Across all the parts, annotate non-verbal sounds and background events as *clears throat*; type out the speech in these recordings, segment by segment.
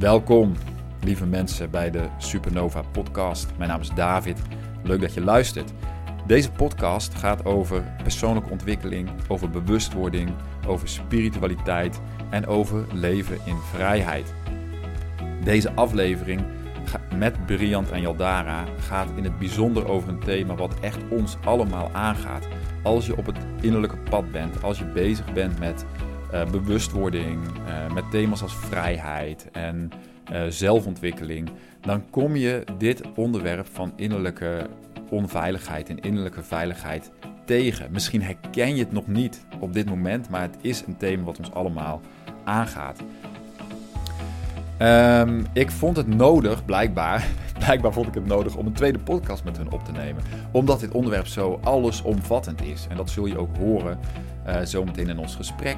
Welkom, lieve mensen, bij de Supernova Podcast. Mijn naam is David. Leuk dat je luistert. Deze podcast gaat over persoonlijke ontwikkeling, over bewustwording, over spiritualiteit en over leven in vrijheid. Deze aflevering met Briant en Jaldara gaat in het bijzonder over een thema wat echt ons allemaal aangaat. Als je op het innerlijke pad bent, als je bezig bent met uh, bewustwording, uh, met thema's als vrijheid en uh, zelfontwikkeling, dan kom je dit onderwerp van innerlijke onveiligheid en innerlijke veiligheid tegen. Misschien herken je het nog niet op dit moment, maar het is een thema wat ons allemaal aangaat. Um, ik vond het nodig, blijkbaar, *laughs* blijkbaar vond ik het nodig om een tweede podcast met hun op te nemen. Omdat dit onderwerp zo allesomvattend is. En dat zul je ook horen uh, zometeen in ons gesprek.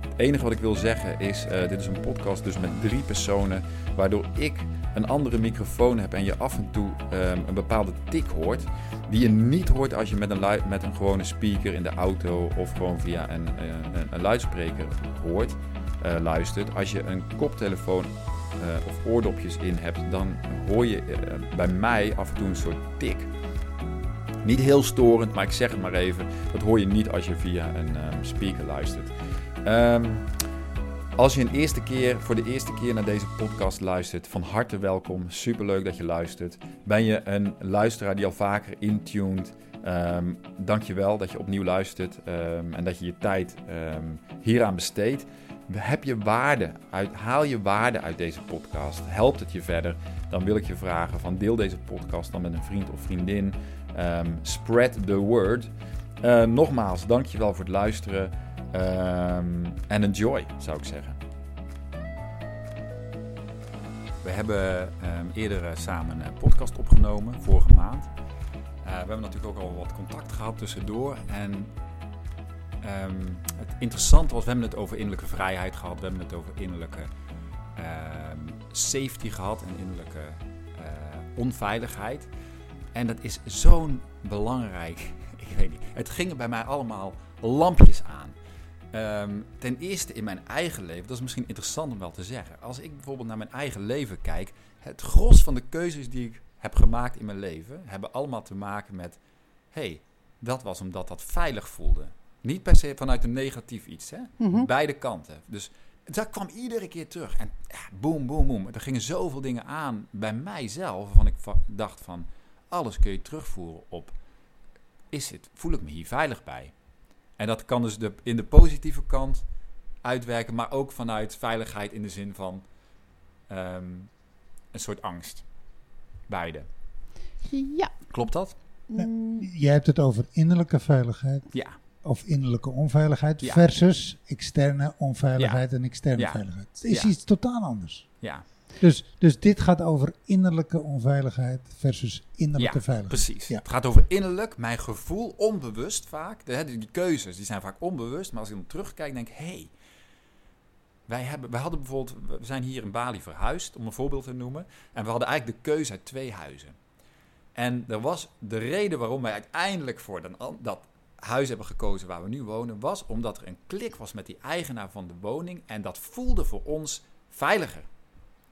Het enige wat ik wil zeggen is, uh, dit is een podcast dus met drie personen, waardoor ik een andere microfoon heb en je af en toe um, een bepaalde tik hoort, die je niet hoort als je met een, met een gewone speaker in de auto of gewoon via een, uh, een, een luidspreker hoort. Uh, luistert. Als je een koptelefoon uh, of oordopjes in hebt, dan hoor je uh, bij mij af en toe een soort tik. Niet heel storend, maar ik zeg het maar even. Dat hoor je niet als je via een um, speaker luistert. Um, als je een eerste keer, voor de eerste keer naar deze podcast luistert, van harte welkom. Superleuk dat je luistert. Ben je een luisteraar die al vaker intuned? Um, Dank je wel dat je opnieuw luistert en dat je je tijd hieraan besteedt. Heb je waarde haal je waarde uit deze podcast? Helpt het je verder? Dan wil ik je vragen van deel deze podcast dan met een vriend of vriendin. Um, spread the word. Uh, nogmaals, dankjewel voor het luisteren. Um, en enjoy, zou ik zeggen. We hebben um, eerder samen een podcast opgenomen, vorige maand. Uh, we hebben natuurlijk ook al wat contact gehad tussendoor. En Um, het interessante was, we hebben het over innerlijke vrijheid gehad, we hebben het over innerlijke um, safety gehad en innerlijke uh, onveiligheid. En dat is zo'n belangrijk, *laughs* ik weet niet, het gingen bij mij allemaal lampjes aan. Um, ten eerste in mijn eigen leven, dat is misschien interessant om wel te zeggen. Als ik bijvoorbeeld naar mijn eigen leven kijk, het gros van de keuzes die ik heb gemaakt in mijn leven, hebben allemaal te maken met, hé, hey, dat was omdat dat veilig voelde. Niet per se vanuit een negatief iets. Hè? Mm-hmm. Beide kanten. Dus dat kwam iedere keer terug. En ja, boom, boom, boom. Er gingen zoveel dingen aan bij mijzelf. Waarvan ik va- dacht van, alles kun je terugvoeren op... Is het, voel ik me hier veilig bij? En dat kan dus de, in de positieve kant uitwerken. Maar ook vanuit veiligheid in de zin van... Um, een soort angst. Beide. Ja. Klopt dat? Jij hebt het over innerlijke veiligheid. Ja of innerlijke onveiligheid ja. versus externe onveiligheid ja. en externe ja. veiligheid. Het is iets totaal anders. Ja. Dus, dus dit gaat over innerlijke onveiligheid versus innerlijke veiligheid. Precies. Het gaat over innerlijk, mijn gevoel, onbewust vaak. De, die keuzes die zijn vaak onbewust, maar als ik dan terugkijk, denk ik: hé, hey, wij, hebben, wij hadden bijvoorbeeld, we zijn hier in Bali verhuisd, om een voorbeeld te noemen. En we hadden eigenlijk de keuze uit twee huizen. En er was de reden waarom wij uiteindelijk voor dan, dat huis hebben gekozen waar we nu wonen, was omdat er een klik was met die eigenaar van de woning. En dat voelde voor ons veiliger.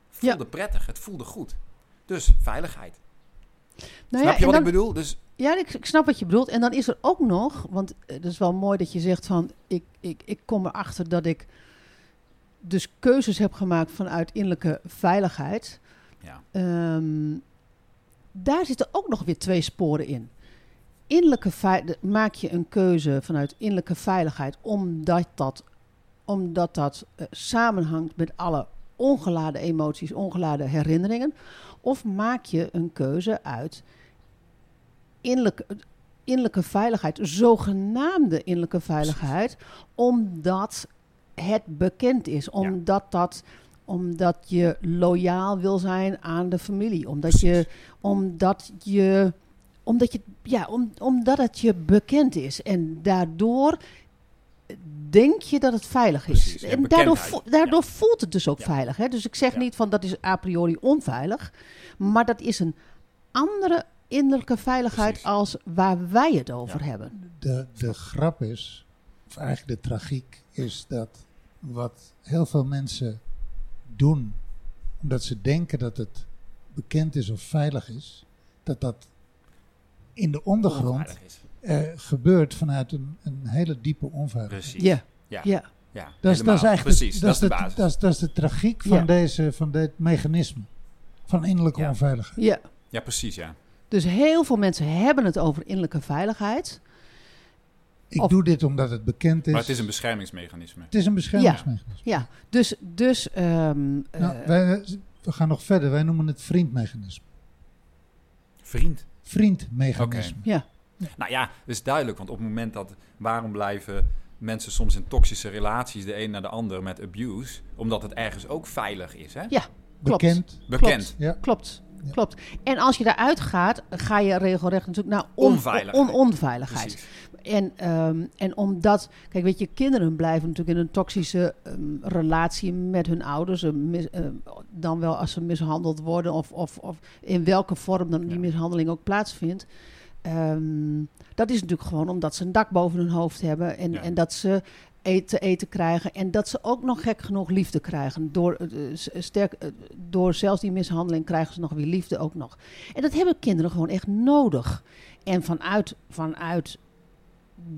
Voelde ja. prettig, het voelde goed. Dus veiligheid. Nou snap ja, je wat dan, ik bedoel? Dus, ja, ik, ik, snap wat je bedoelt. En dan is er ook nog, want het is wel mooi dat je zegt van, ik, ik, ik kom erachter dat ik dus keuzes heb gemaakt vanuit innerlijke veiligheid. Ja. Um, daar zitten ook nog weer twee sporen in innerlijke maak je een keuze vanuit innerlijke veiligheid, omdat dat, omdat dat uh, samenhangt met alle ongeladen emoties, ongeladen herinneringen? Of maak je een keuze uit innerlijke, innerlijke veiligheid, zogenaamde innerlijke veiligheid, omdat het bekend is, omdat ja. dat omdat je loyaal wil zijn aan de familie, omdat je, omdat je omdat, je, ja, om, omdat het je bekend is. En daardoor denk je dat het veilig is. Precies, en daardoor, vo daardoor ja. voelt het dus ook ja. veilig. Hè? Dus ik zeg niet van dat is a priori onveilig. Maar dat is een andere innerlijke veiligheid Precies. als waar wij het over hebben. De, de grap is, of eigenlijk de tragiek, is dat wat heel veel mensen doen omdat ze denken dat het bekend is of veilig is, dat dat in de ondergrond eh, gebeurt vanuit een, een hele diepe onveiligheid. Precies. Ja, Ja. ja. Ja, Dat is, dat is eigenlijk Precies, dat is de basis. Dat is, dat is de tragiek van, Ja. deze, van dit mechanisme. Van innerlijke Ja. onveiligheid. ja. Ja, precies, ja. Dus heel veel mensen hebben het over innerlijke veiligheid. Ik Of- doe dit omdat het bekend is. Maar het is een beschermingsmechanisme. Het is een beschermingsmechanisme. Ja, dus, dus ehm, Nou, eh, wij, we gaan nog verder. Wij noemen het vriendmechanisme. Vriend. Vriendmechanisme. ja, Nou ja, dat is duidelijk. Want op het moment dat... Waarom blijven mensen soms in toxische relaties... de een naar de ander met abuse? Omdat het ergens ook veilig is, hè? ja, klopt. Bekend. Bekend. Ja. Klopt, Ja. klopt. En als je daaruit gaat, ga je regelrecht natuurlijk naar on- Onveiligheid. on- onveiligheid. En, ehm, en omdat, kijk, weet je, kinderen blijven natuurlijk in een toxische ehm, relatie met hun ouders. eh, mis- eh, dan wel als ze mishandeld worden, of, of, of in welke vorm dan die mishandeling ook plaatsvindt. Ehm, dat is natuurlijk gewoon omdat ze een dak boven hun hoofd hebben en, Ja. en dat ze eten, eten krijgen. En dat ze ook nog gek genoeg liefde krijgen. Door, eh, s- sterk, eh, door zelfs die mishandeling krijgen ze nog weer liefde ook nog. En dat hebben kinderen gewoon echt nodig. En vanuit, vanuit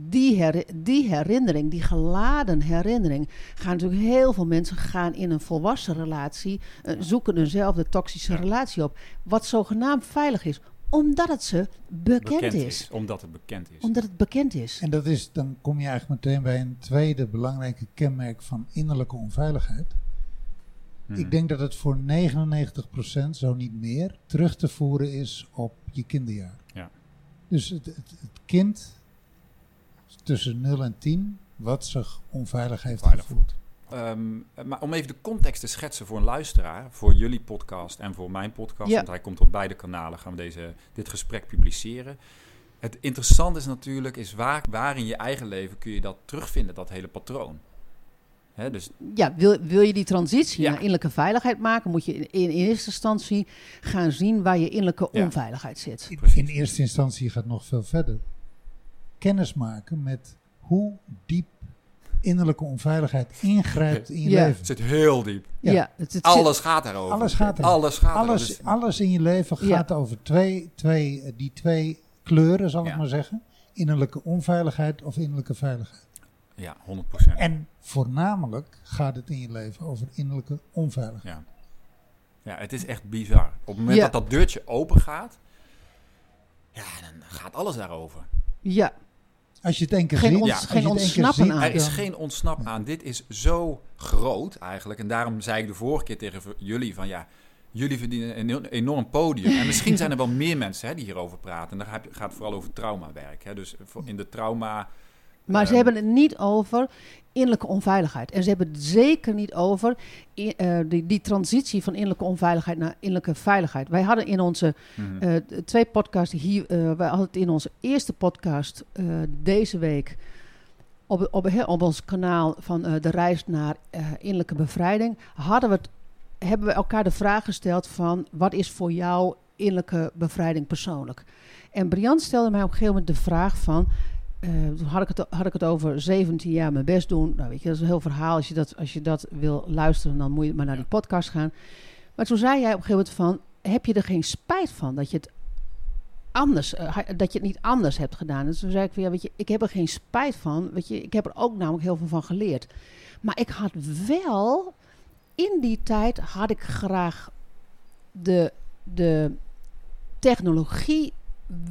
die, her- die herinnering, die geladen herinnering, gaan natuurlijk heel veel mensen gaan in een volwassen relatie, eh, zoeken eenzelfde toxische relatie op, wat zogenaamd veilig is, omdat het ze bekend, Bekend is. is. Omdat het bekend is. Omdat het bekend is. En dat is, dan kom je eigenlijk meteen bij een tweede belangrijke kenmerk van innerlijke onveiligheid. Mhm. Ik denk dat het voor 99%, zo niet meer, terug te voeren is op je kinderjaar. Ja. Dus het, het, het kind tussen 0 en 10, wat zich onveilig heeft Veilig gevoeld. Ehm, maar om even de context te schetsen voor een luisteraar, voor jullie podcast en voor mijn podcast, Ja. want hij komt op beide kanalen, gaan we deze, dit gesprek publiceren. Het interessante is natuurlijk, is waar, waar in je eigen leven kun je dat terugvinden, dat hele patroon. Hè, dus Ja, wil, wil je die transitie Ja. naar innerlijke veiligheid maken, moet je in, in eerste instantie gaan zien waar je innerlijke Ja. onveiligheid zit. In, in eerste instantie gaat het nog veel verder. Kennis maken met hoe diep innerlijke onveiligheid ingrijpt in je Ja. leven. het zit heel diep. Ja. Ja, het, het Alles gaat daarover. Alles gaat erover. Alles gaat erover. Alles, Dus- alles in je leven Ja. gaat over twee, twee, eh, die twee kleuren, zal ik maar zeggen. Innerlijke onveiligheid of innerlijke veiligheid. ja, 100%. En voornamelijk gaat het in je leven over innerlijke onveiligheid. Ja. ja, het is echt bizar. Op het moment Ja. dat dat deurtje open gaat, ja, dan gaat alles daarover. ja, Als je het één keer Geen ziet, ons- ontsnappen ziet, aan. Er is geen ontsnap aan. Dit is zo groot eigenlijk. En daarom zei ik de vorige keer tegen jullie van ja, jullie verdienen een enorm- podium. En misschien zijn er wel meer mensen hè, die hierover praten. En dan gaat het vooral over traumawerk. Hè. Dus in de trauma... maar ze Ehm. hebben het niet over innerlijke onveiligheid. En ze hebben het zeker niet over eh, die, die transitie van innerlijke onveiligheid naar innerlijke veiligheid. Wij hadden in onze mhm. eh, twee podcasts hier, eh wij hadden het in onze eerste podcast deze week op, op, ons kanaal van de reis naar innerlijke bevrijding, hadden we het, hebben we elkaar de vraag gesteld van wat is voor jou innerlijke bevrijding persoonlijk? En Brian stelde mij op een gegeven moment de vraag van, toen had ik, het, had ik het over 17 jaar mijn best doen. Nou weet je, dat is een heel verhaal. Als je dat, als je dat wil luisteren, dan moet je maar naar die podcast gaan. Maar toen zei jij op een gegeven moment van, heb je er geen spijt van dat je het anders, eh, dat je het niet anders hebt gedaan? Dus toen zei ik van, ja, weet je, ik heb er geen spijt van. Weet je, ik heb er ook namelijk heel veel van geleerd. Maar ik had wel, in die tijd had ik graag de, de technologie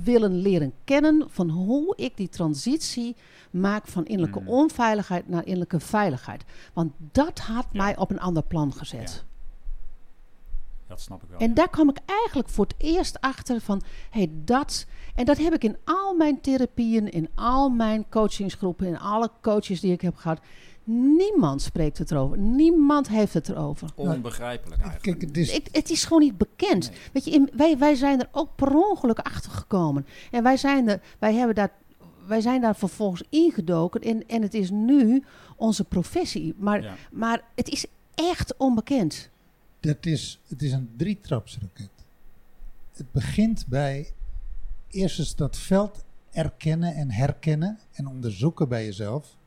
willen leren kennen van hoe ik die transitie maak van innerlijke Mhm. onveiligheid naar innerlijke veiligheid. Want dat had Ja. mij op een ander plan gezet. Ja. Dat snap ik wel. En daar kwam ik eigenlijk voor het eerst achter van, hey, dat... En dat heb ik in al mijn therapieën, in al mijn coachingsgroepen, in alle coaches die ik heb gehad. Niemand spreekt het erover. Niemand heeft het erover. Onbegrijpelijk eigenlijk. Kijk, het is, Ik, het is gewoon niet bekend. Nee. Weet je, in- wij, wij zijn er ook per ongeluk achter gekomen. En wij zijn, er, wij hebben daar, wij zijn daar vervolgens ingedoken. En, en het is nu onze professie. Maar, Ja. maar het is echt onbekend. dat is, het is een drietrapsraket. Het begint bij eerst eens dat veld erkennen en herkennen en onderzoeken bij jezelf.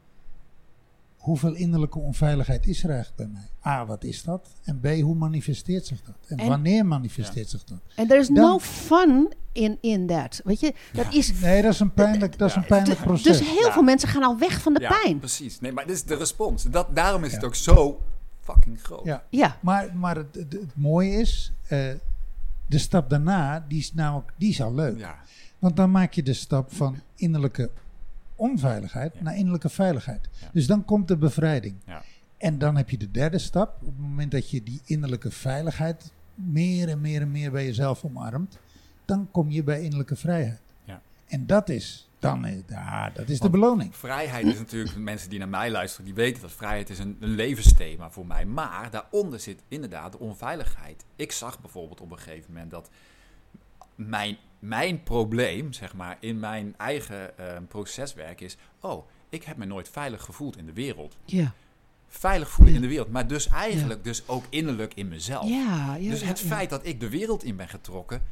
Hoeveel innerlijke onveiligheid is er eigenlijk bij mij? A, wat is dat? En B, hoe manifesteert zich dat? En, En- wanneer manifesteert zich dat? En er is Dan- no fun in, in that. Weet je, dat is... Nee, dat is een pijnlijk, dat is een pijnlijk proces. dus heel Ja. veel mensen gaan al weg van de ja, pijn. precies. Nee, maar dit is de respons. Dat, daarom is het ook zo fucking groot. Ja. Ja, Maar, maar het, het, het mooie is, eh, de stap daarna, die is namelijk die is al leuk. Ja. Want dan maak je de stap van innerlijke onveiligheid Ja. naar innerlijke veiligheid. Ja. Dus dan komt de bevrijding. Ja. En dan heb je de derde stap. Op het moment dat je die innerlijke veiligheid meer en meer en meer bij jezelf omarmt, dan kom je bij innerlijke vrijheid. Ja. En dat is, dan, eh, ja, dat is de beloning. Vrijheid is natuurlijk, *clears throat* mensen die naar mij luisteren, die weten dat vrijheid is een, een levensthema voor mij. Maar daaronder zit inderdaad de onveiligheid. Ik zag bijvoorbeeld op een gegeven moment dat mijn, mijn probleem, zeg maar, in mijn eigen eh, proceswerk is... Oh, ik heb me nooit veilig gevoeld in de wereld. ja, Veilig voelen Ja. in de wereld, maar dus eigenlijk dus ook innerlijk in mezelf. ja. ja dus het ja. feit dat ik de wereld in ben getrokken,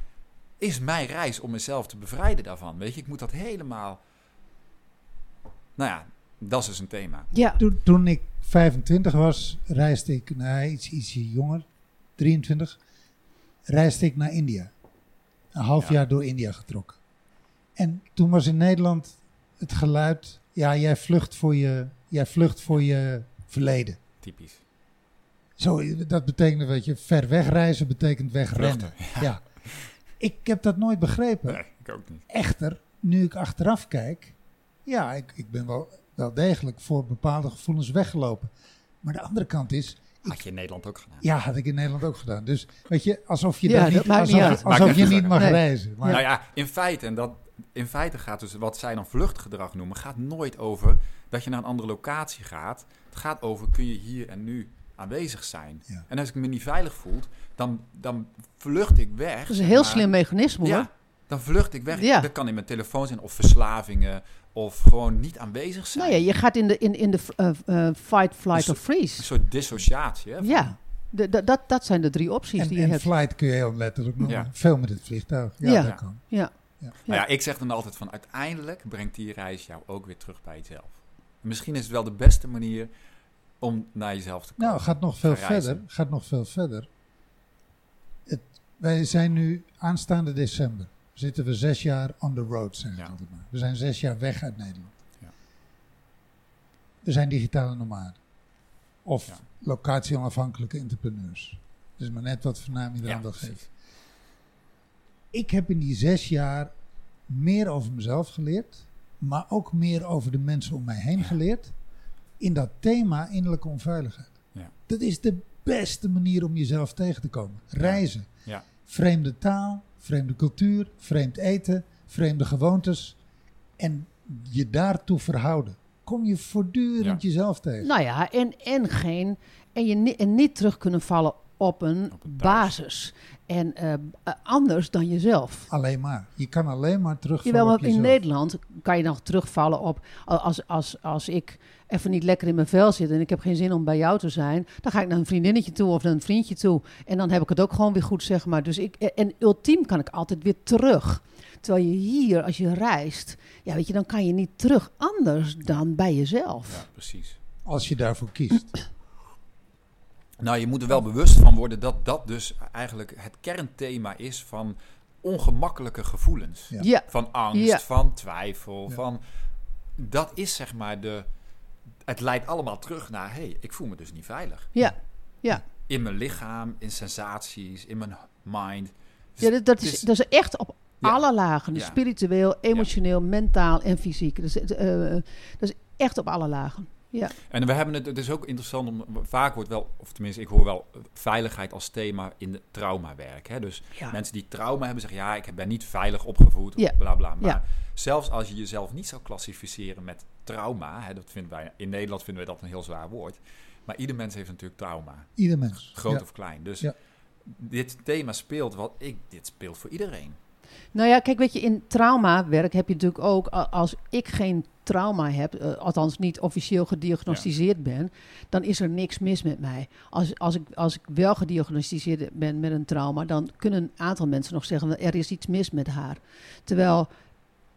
is mijn reis om mezelf te bevrijden daarvan. Weet je, ik moet dat helemaal. Nou ja, dat is dus een thema. Ja, Toen, toen ik 25 was, reisde ik, nee, iets, ietsje jonger, 23, reisde ik naar India. Een half Ja. jaar door India getrokken. En toen was in Nederland het geluid, ja, jij vlucht voor je, jij vlucht voor je verleden. Typisch. Zo, dat betekende, weet je, ver wegreizen betekent wegrennen. Vluchten. Ja. Ik heb dat nooit begrepen. Nee, ik ook niet. Echter, nu ik achteraf kijk, ja, ik, ik ben wel, wel degelijk voor bepaalde gevoelens weggelopen. Maar de andere kant is, Had je in Nederland ook gedaan. ja, had ik in Nederland ook gedaan. Dus weet je, alsof je, Ja, niet, alsof, niet alsof je niet mag Nee. reizen. Maar Nou ja, in feite, en dat, in feite gaat dus wat zij dan vluchtgedrag noemen, gaat nooit over dat je naar een andere locatie gaat. Het gaat over kun je hier en nu aanwezig zijn. Ja. En als ik me niet veilig voel, dan, dan vlucht ik weg. dat is een heel maar. slim mechanisme hoor. Ja, dan vlucht ik weg. Ja. Dat kan in mijn telefoon zijn, of verslavingen, of gewoon niet aanwezig zijn. Nou ja, je gaat in de, in, in de eh, eh, fight, flight of freeze. Een soort dissociatie. Hè, van- Ja, de, de- dat, dat zijn de drie opties en, die je en hebt. flight kun je heel letterlijk noemen. Ja. Veel met het vliegtuig. Ja, Ja. dat kan. Ja. Nou ja, ik zeg dan altijd van uiteindelijk brengt die reis jou ook weer terug bij jezelf. Misschien is het wel de beste manier om naar jezelf te komen. Nou, gaat nog veel verder. Gaat nog veel verder. Het, wij zijn nu aanstaande december. Zitten we zes jaar on the road, zeg ik Ja. altijd maar. We zijn zes jaar weg uit Nederland. Ja. We zijn digitale nomaden. Of Ja. locatie-onafhankelijke entrepreneurs. Dus maar net wat eraan Ja, wil geven. Ik heb in die zes jaar meer over mezelf geleerd. Maar ook meer over de mensen om mij heen geleerd. In dat thema innerlijke onveiligheid. Ja. Dat is de beste manier om jezelf tegen te komen. Reizen. Ja. Vreemde taal, vreemde cultuur, vreemd eten, vreemde gewoontes. En je daartoe verhouden. Kom je voortdurend jezelf tegen. Nou ja, en, en, geen, en, je ni- en niet terug kunnen vallen op een Op een thuis. basis. En eh, eh, anders dan jezelf. Alleen maar. Je kan alleen maar terugvallen Jawel, op maar in jezelf. Nederland kan je nog terugvallen op... Als, als, als ik even niet lekker in mijn vel zit en ik heb geen zin om bij jou te zijn... dan ga ik naar een vriendinnetje toe of naar een vriendje toe. En dan heb ik het ook gewoon weer goed, zeg maar. Dus ik, en ultiem kan ik altijd weer terug. Terwijl je hier, als je reist... Ja, weet je, dan kan je niet terug anders dan bij jezelf. Ja, precies. Als je daarvoor kiest. Nou, je moet er wel bewust van worden dat dat dus eigenlijk het kernthema is van ongemakkelijke gevoelens. Ja. Ja, Van angst, Ja. van twijfel, Ja. van... Dat is zeg maar de... Het leidt allemaal terug naar, hé, hey, ik voel me dus niet veilig. ja, ja. In mijn lichaam, in sensaties, in mijn mind. Dus Ja, dat, dat, het is, dat is echt op Ja. alle lagen. Dus Ja. spiritueel, emotioneel, mentaal en fysiek. Dus, eh, dat is echt op alle lagen. Ja, En we hebben het, het is ook interessant om, vaak wordt wel, of tenminste ik hoor wel eh, veiligheid als thema in de traumawerk. Hè? Dus ja. mensen die trauma hebben zeggen, ja, ik ben niet veilig opgevoed, Ja. bla bla. Maar Ja. zelfs als je jezelf niet zou klassificeren met trauma, hè, dat vinden wij, in Nederland vinden we dat een heel zwaar woord. Maar ieder mens heeft natuurlijk trauma, Ieder mens. groot Ja. of klein. Dus Ja. dit thema speelt wat ik, dit speelt voor iedereen. Nou ja, kijk, weet je, in traumawerk heb je natuurlijk ook, als ik geen trauma heb, eh, althans niet officieel gediagnosticeerd ben, dan is er niks mis met mij. Als, als, ik, als ik wel gediagnosticeerd ben met een trauma, dan kunnen een aantal mensen nog zeggen, er is iets mis met haar. Terwijl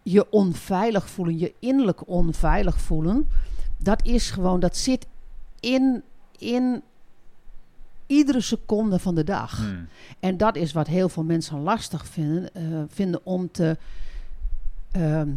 je onveilig voelen, je innerlijk onveilig voelen, dat is gewoon, dat zit in, in iedere seconde van de dag. Hmm. En dat is wat heel veel mensen lastig vinden, eh, vinden om te. ehm,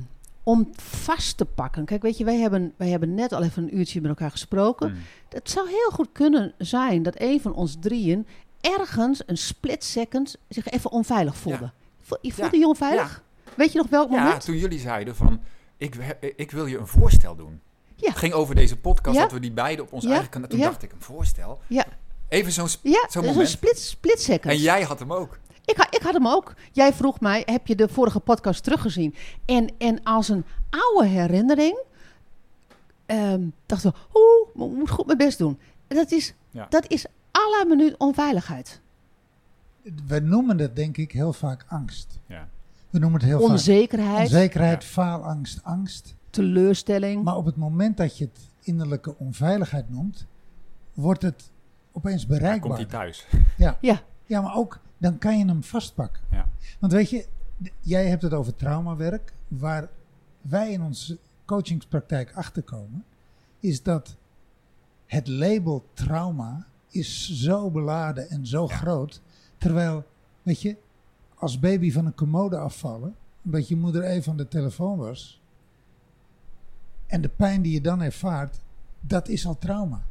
om vast te pakken. Kijk, weet je, wij hebben, wij hebben net al even een uurtje met elkaar gesproken. Hmm. Het zou heel goed kunnen zijn dat een van ons drieën ergens een split second zich even onveilig voelde. Vo- Je voelde Ja. je onveilig? Weet je nog welk Ja, moment? toen jullie zeiden van, ik, ik wil je een voorstel doen. Ja. Het ging over deze podcast, Ja. dat we die beide op ons Ja. eigen kanaal... Toen Ja. dacht ik, een voorstel? Ja, Even zo'n sp- ja zo'n split, split second. En jij had hem ook. Ik, ha- ik had hem ook. Jij vroeg mij, heb je de vorige podcast teruggezien? En, en als een oude herinnering ehm dachten we, oeh, ik moet goed mijn best doen. En dat is, Ja. dat is à la minuut onveiligheid. We noemen dat denk ik heel vaak angst. Ja. We noemen het heel vaak Onzekerheid, onzekerheid, Ja. faalangst, angst. teleurstelling. Maar op het moment dat je het innerlijke onveiligheid noemt, wordt het opeens bereikbaar. komt hij thuis. Ja. Ja. ja, maar ook dan kan je hem vastpakken. Ja. Want weet je, jij hebt het over traumawerk. Waar wij in onze coachingspraktijk achterkomen, is dat het label trauma is zo beladen en zo groot. Terwijl, weet je, als baby van een commode afvallen, omdat je moeder even aan de telefoon was, en de pijn die je dan ervaart, dat is al trauma.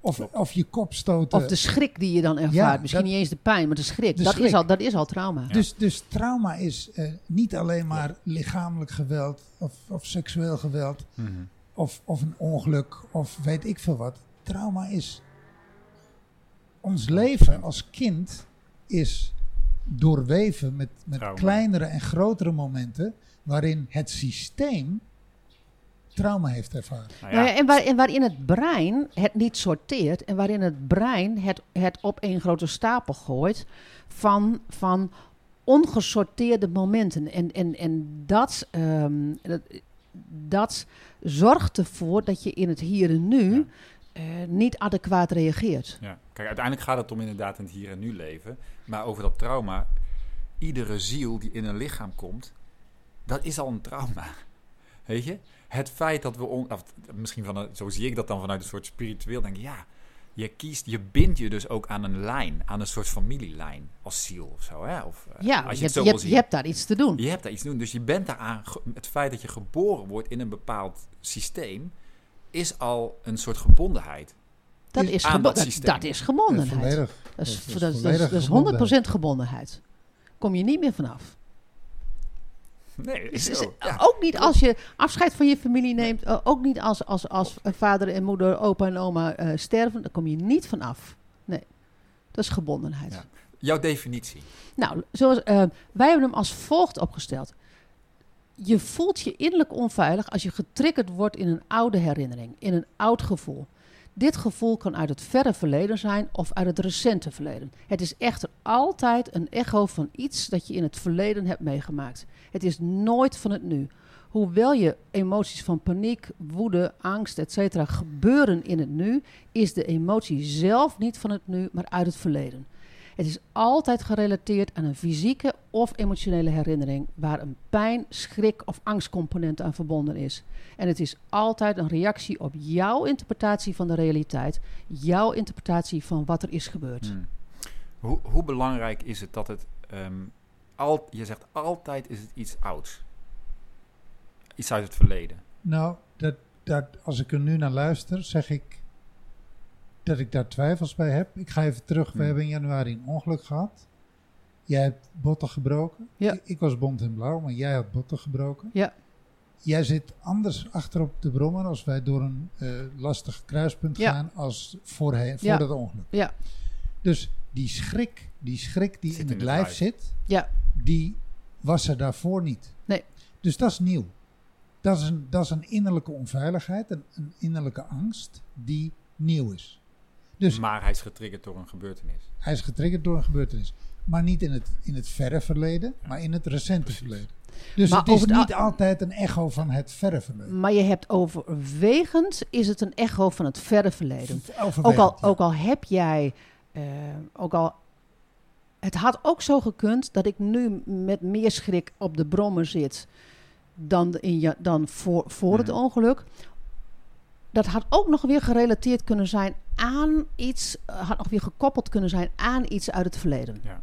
Of, of je kop stoten. Of de schrik die je dan ervaart. Ja, Misschien dat- niet eens de pijn, maar de schrik. De dat, schrik. Is al, dat is al trauma. Dus, dus trauma is eh, niet alleen maar lichamelijk geweld of, of seksueel geweld Mhm. of, of een ongeluk of weet ik veel wat. Trauma is ons leven als kind is doorweven met, met Trauma. kleinere en grotere momenten waarin het systeem trauma heeft ervaren. Nou Nou ja, ja, en, waar, en waarin het brein het niet sorteert en waarin het brein het, het op één grote stapel gooit van, van ongesorteerde momenten. En, en, en dat, ehm, dat, dat zorgt ervoor dat je in het hier en nu Ja. eh, niet adequaat reageert. Ja. Kijk, uiteindelijk gaat het om inderdaad in het hier en nu leven. Maar over dat trauma, iedere ziel die in een lichaam komt, dat is al een trauma. *laughs* Weet je? Het feit dat we, on, of misschien van een, zo zie ik dat dan vanuit een soort spiritueel, denk ik, ja, je kiest, je bindt je dus ook aan een lijn, aan een soort familielijn, als ziel of zo. Hè? Of, eh, Ja, als je, je, het hebt, zo je, wil hebt, zien. je hebt daar iets te doen. Je hebt daar iets te doen. Dus je bent daaraan. Het feit dat je geboren wordt in een bepaald systeem. is al een soort gebondenheid. Dat is is, aan gebo- dat dat, systeem. dat is gebondenheid. Dat is, Dat is dat is, dat is, volledig dat is gebondenheid. 100% gebondenheid. Kom je niet meer vanaf. Nee, Is- zo. Ja. Ook niet als je afscheid van je familie neemt. eh, ook niet als, als, als vader en moeder, opa en oma eh, sterven. Daar kom je niet van af. Nee, dat is gebondenheid. Ja. Jouw definitie. Nou, zoals, eh, wij hebben hem als volgt opgesteld. Je voelt je innerlijk onveilig als je getriggerd wordt in een oude herinnering, in een oud gevoel. Dit gevoel kan uit het verre verleden zijn of uit het recente verleden. Het is echter altijd een echo van iets dat je in het verleden hebt meegemaakt. Het is nooit van het nu. Hoewel je emoties van paniek, woede, angst, etc. gebeuren in het nu, is de emotie zelf niet van het nu, maar uit het verleden. Het is altijd gerelateerd aan een fysieke of emotionele herinnering waar een pijn, schrik of angstcomponent aan verbonden is. En het is altijd een reactie op jouw interpretatie van de realiteit, jouw interpretatie van wat er is gebeurd. Hmm. Hoe, hoe belangrijk is het dat het. ehm, al, je zegt altijd is het iets ouds. Iets uit het verleden. Nou, dat, dat, als ik er nu naar luister, zeg ik dat ik daar twijfels bij heb. Ik ga even terug. We Hmm. hebben in januari een ongeluk gehad. Jij hebt botten gebroken. Ja. Ik, ik was bont en blauw, maar jij had botten gebroken. Ja. Jij zit anders achterop de brommer als wij door een eh, lastig kruispunt Ja. gaan als voorheen, voor Ja. dat ongeluk. Ja. Dus die schrik, die schrik die Zit in het lijf lijf. zit, Ja, die was er daarvoor niet. Nee. Dus dat is nieuw. Dat is een, dat is een innerlijke onveiligheid, een, een innerlijke angst die nieuw is. Dus maar hij is getriggerd door een gebeurtenis. hij is getriggerd door een gebeurtenis. Maar niet in het, in het verre verleden, maar in het recente Precies. verleden. Dus Maar het is het niet al- altijd een echo van het verre verleden. maar je hebt overwegend is het een echo van het verre verleden. Overwegend, Ook al, ja. ook al heb jij, eh, ook al, het had ook zo gekund dat ik nu met meer schrik op de brommer zit dan, in ja, dan voor, voor het ongeluk. Dat had ook nog weer gerelateerd kunnen zijn aan iets, eh, had nog weer gekoppeld kunnen zijn aan iets uit het verleden. Ja.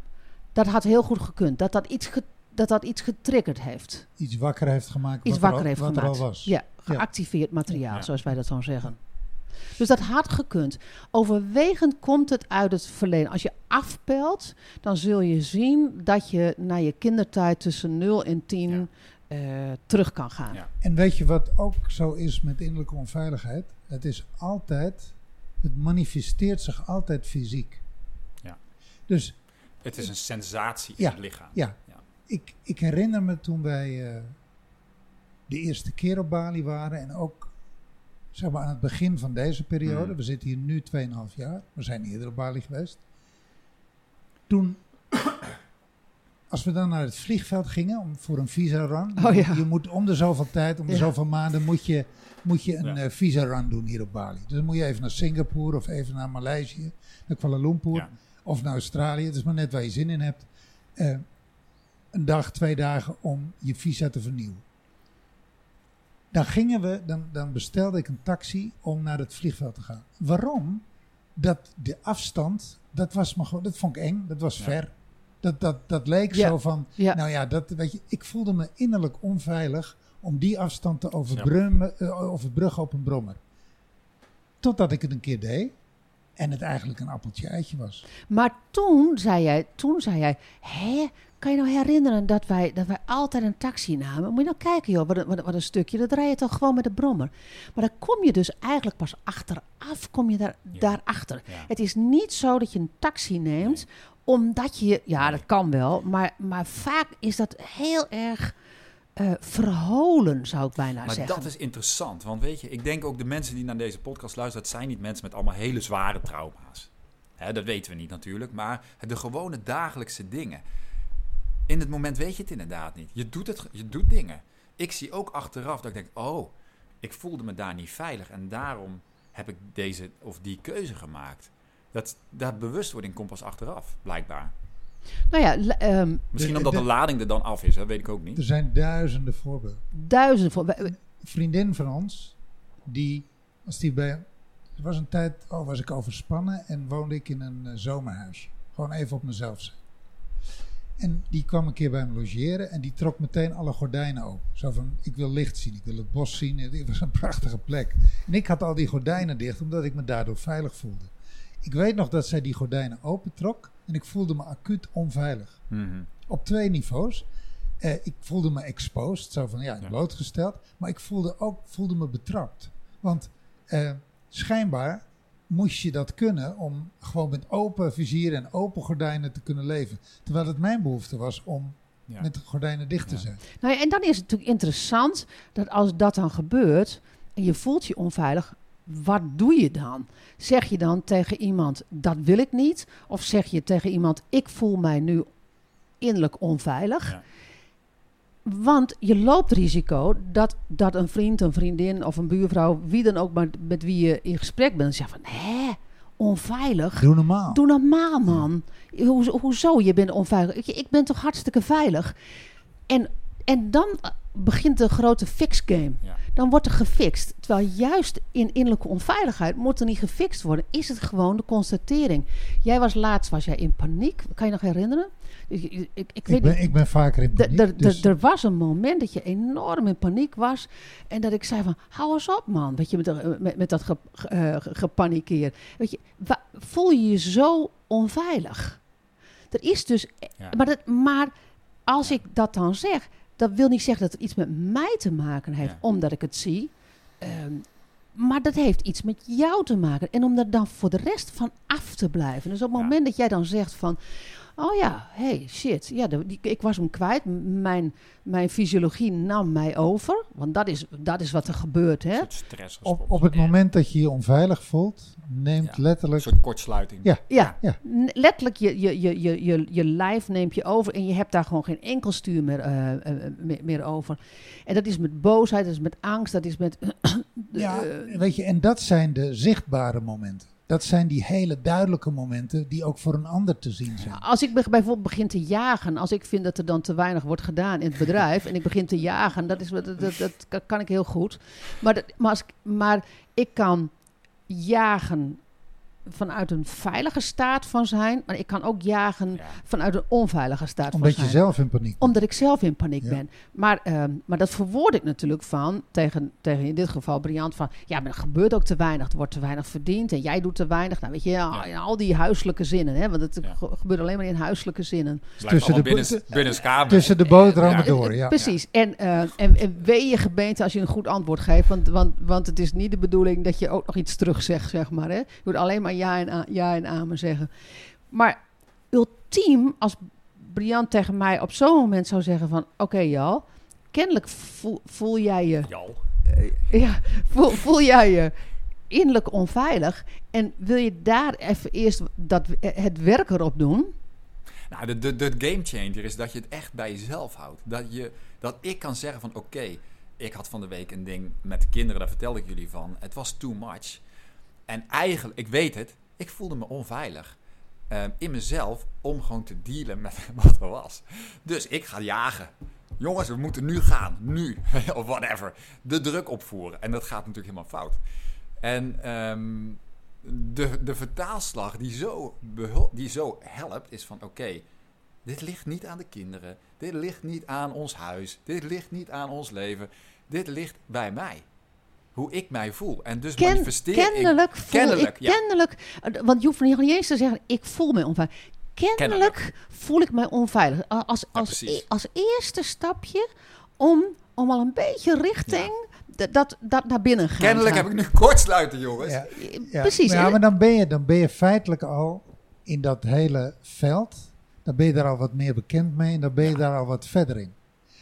Dat had heel goed gekund. Dat dat iets, ge- dat dat iets getriggerd heeft. Iets wakker heeft gemaakt. Iets wat wakker er al, heeft wat gemaakt. er al was. Ja, geactiveerd materiaal, Ja. zoals wij dat dan zeggen. Dus dat had gekund. Overwegend komt het uit het verleden. Als je afpelt, dan zul je zien dat je naar je kindertijd tussen 0 en 10 Eh, terug kan gaan. Ja. En weet je wat ook zo is met innerlijke onveiligheid? Het is altijd, het manifesteert zich altijd fysiek. Ja. Dus Het is een sensatie Ja. in het lichaam. ja, Ja. Ik, ik herinner me toen wij eh, de eerste keer op Bali waren en ook zeg maar aan het begin van deze periode. Mhm. We zitten hier nu 2,5 jaar. We zijn eerder op Bali geweest. Toen, als we dan naar het vliegveld gingen om, voor een visa-run. Oh ja. Je moet om de zoveel tijd, om de Ja. zoveel maanden moet je, moet je een Ja. eh, visa-run doen hier op Bali. Dus dan moet je even naar Singapore of even naar Maleisië, naar Kuala Lumpur Ja. of naar Australië. Het is maar net waar je zin in hebt. Eh, een dag, twee dagen om je visa te vernieuwen. Dan gingen we, dan, dan bestelde ik een taxi om naar het vliegveld te gaan. Waarom? Dat de afstand, dat was me gewoon, dat vond ik eng, dat was Ja. ver. Dat, dat, dat leek Ja. zo van, Ja. nou ja, dat, weet je, ik voelde me innerlijk onveilig om die afstand te overbrummen, eh, overbruggen op een brommer. Totdat ik het een keer deed en het eigenlijk een appeltje eitje was. Maar toen zei jij, toen zei jij, hè, kan je nou herinneren dat wij, dat wij altijd een taxi namen? Moet je nou kijken joh, wat een, wat, een- wat een stukje, dat rij je toch gewoon met de brommer. Maar dan kom je dus eigenlijk pas achteraf, kom je daar, Ja. daarachter. Ja. Het is niet zo dat je een taxi neemt, omdat je, ja dat kan wel, maar, maar vaak is dat heel erg eh, verholen zou ik bijna Maar zeggen. dat is interessant, want weet je, ik denk ook de mensen die naar deze podcast luisteren, dat zijn niet mensen met allemaal hele zware trauma's. Hè, dat weten we niet natuurlijk, maar de gewone dagelijkse dingen. In het moment weet je het inderdaad niet. Je doet, het, je doet dingen. Ik zie ook achteraf dat ik denk, oh, ik voelde me daar niet veilig en daarom heb ik deze of die keuze gemaakt. Dat, dat bewustwording komt pas achteraf, blijkbaar. Nou ja, ehm, Misschien omdat de- de lading er dan af is, dat weet ik ook niet. Er zijn duizenden voorbeelden. duizenden voor. wij- Een vriendin van ons, die, als die bij. Er was een tijd, oh, was ik overspannen en woonde ik in een eh, zomerhuisje. Gewoon even op mezelf zijn. En die kwam een keer bij me logeren en die trok meteen alle gordijnen open. Zo van, ik wil licht zien, ik wil het bos zien. Het was een prachtige plek. En ik had al die gordijnen dicht, omdat ik me daardoor veilig voelde. Ik weet nog dat zij die gordijnen opentrok en ik voelde me acuut onveilig. Mhm. Op twee niveaus. Eh, ik voelde me exposed, zo van ja, Ja. blootgesteld. Maar ik voelde ook voelde me betrapt. Want eh, schijnbaar moest je dat kunnen om gewoon met open vizier en open gordijnen te kunnen leven. Terwijl het mijn behoefte was om Ja. met de gordijnen dicht te Ja. zijn. Nou ja, en dan is het natuurlijk interessant dat als dat dan gebeurt en je voelt je onveilig, wat doe je dan? Zeg je dan tegen iemand, dat wil ik niet? Of zeg je tegen iemand, ik voel mij nu innerlijk onveilig? Ja. Want je loopt risico dat, dat een vriend, een vriendin of een buurvrouw, wie dan ook maar met wie je in gesprek bent, zegt van, hè, onveilig? Doe normaal. Doe normaal, man. Hoe, hoezo? Je bent onveilig. Ik, ik ben toch hartstikke veilig. En, en dan begint de grote fix game. Ja. Dan wordt er gefixt. Terwijl juist in innerlijke onveiligheid moet er niet gefixt worden. Is het gewoon de constatering. Jij was laatst was jij in paniek. Kan je nog herinneren? Ik, ik, ik, ik weet ik, ben, niet. ik ben vaker in paniek. dus Er was een moment dat je enorm in paniek was. En dat ik zei van, hou eens op man. Weet je, met, dat- met, met dat ge, ge- eh, ge- gepanikeerd. Weet je, wa- voel je je zo onveilig? Er is dus... Ja. Maar, dat, maar als ik dat dan zeg... Dat wil niet zeggen dat het iets met mij te maken heeft. Ja. Omdat ik het zie. Ehm, maar dat heeft iets met jou te maken. En om er dan voor de rest van af te blijven. Dus op het moment dat jij dan zegt van... Oh ja, hey, shit. Ja, de- die, ik was hem kwijt. Mijn, mijn fysiologie nam mij over. Want dat is, dat is wat er gebeurt, hè? Een soort stressrespons. op, op het moment dat je je onveilig voelt, neemt Ja. letterlijk... Een soort kortsluiting. Ja. Ja, Ja. letterlijk, je, je, je, je, je, je lijf neemt je over en je hebt daar gewoon geen enkel stuur meer, eh, eh, meer, meer over. En dat is met boosheid, dat is met angst, dat is met... *clears throat* Ja, eh, weet je, en dat zijn de zichtbare momenten. Dat zijn die hele duidelijke momenten die ook voor een ander te zien zijn. Als ik be- bijvoorbeeld begin te jagen, als ik vind dat er dan te weinig wordt gedaan in het bedrijf en ik begin te jagen, dat, is, dat, dat, dat kan ik heel goed. Maar, maar Ik kan jagen vanuit een veilige staat van zijn, maar ik kan ook jagen Ja. vanuit een onveilige staat Omdat van je zijn. zelf in paniek bent. Omdat ik zelf in paniek Ja. ben. Maar, ehm, maar dat verwoord ik natuurlijk van tegen, tegen in dit geval Briant van... Ja, maar er gebeurt ook te weinig. Er wordt te weinig verdiend en jij doet te weinig. Nou, weet je, in al die huiselijke zinnen. Hè, want het gebeurt alleen maar in huiselijke zinnen. Tussen de binnen, binnen. Tussen de boterhammen Ja. door, ja. Precies. En, eh, en, en wee je gemeente als je een goed antwoord geeft. Want, want, want het is niet de bedoeling dat je ook nog iets terugzegt, zeg maar. Hè. Je moet alleen maar ja en, ja en amen zeggen. Maar ultiem, als Briant tegen mij op zo'n moment zou zeggen van... Oké, Jal, kennelijk voel, voel jij je... Jal. Ja, *laughs* voel, voel jij je innerlijk onveilig... en wil je daar even eerst dat, het werk erop doen... Nou, de, de, changer is dat je het echt bij jezelf houdt. Dat, je, dat ik kan zeggen van oké, ik had van de week een ding met de kinderen, daar vertelde ik jullie van. Het was too much. En eigenlijk, ik weet het, ik voelde me onveilig. ehm, in mezelf om gewoon te dealen met *laughs* wat er was. Dus ik ga jagen. Jongens, we moeten nu gaan. Nu. *laughs* of whatever. De druk opvoeren. En dat gaat natuurlijk helemaal fout. En ehm, de, de vertaalslag die zo, die zo helpt is van oké, dit ligt niet aan de kinderen. Dit ligt niet aan ons huis. Dit ligt niet aan ons leven. Dit ligt bij mij. Hoe ik mij voel. En dus Ken, manifesteer kennelijk ik... voel Kennelijk, ik, kennelijk, want je hoeft niet eens te zeggen, ik voel me onveilig. Kennelijk, voel ik mij onveilig. Als, als, e- als eerste stapje om, om al een beetje richting dat, dat naar binnen gaan. Kennelijk gaan. heb ik nu kortsluiten, jongens. Ja, ja. Precies. Ja, maar dan ben, je, dan ben je feitelijk al in dat hele veld. Dan ben je daar al wat meer bekend mee en dan ben je daar al wat verder in.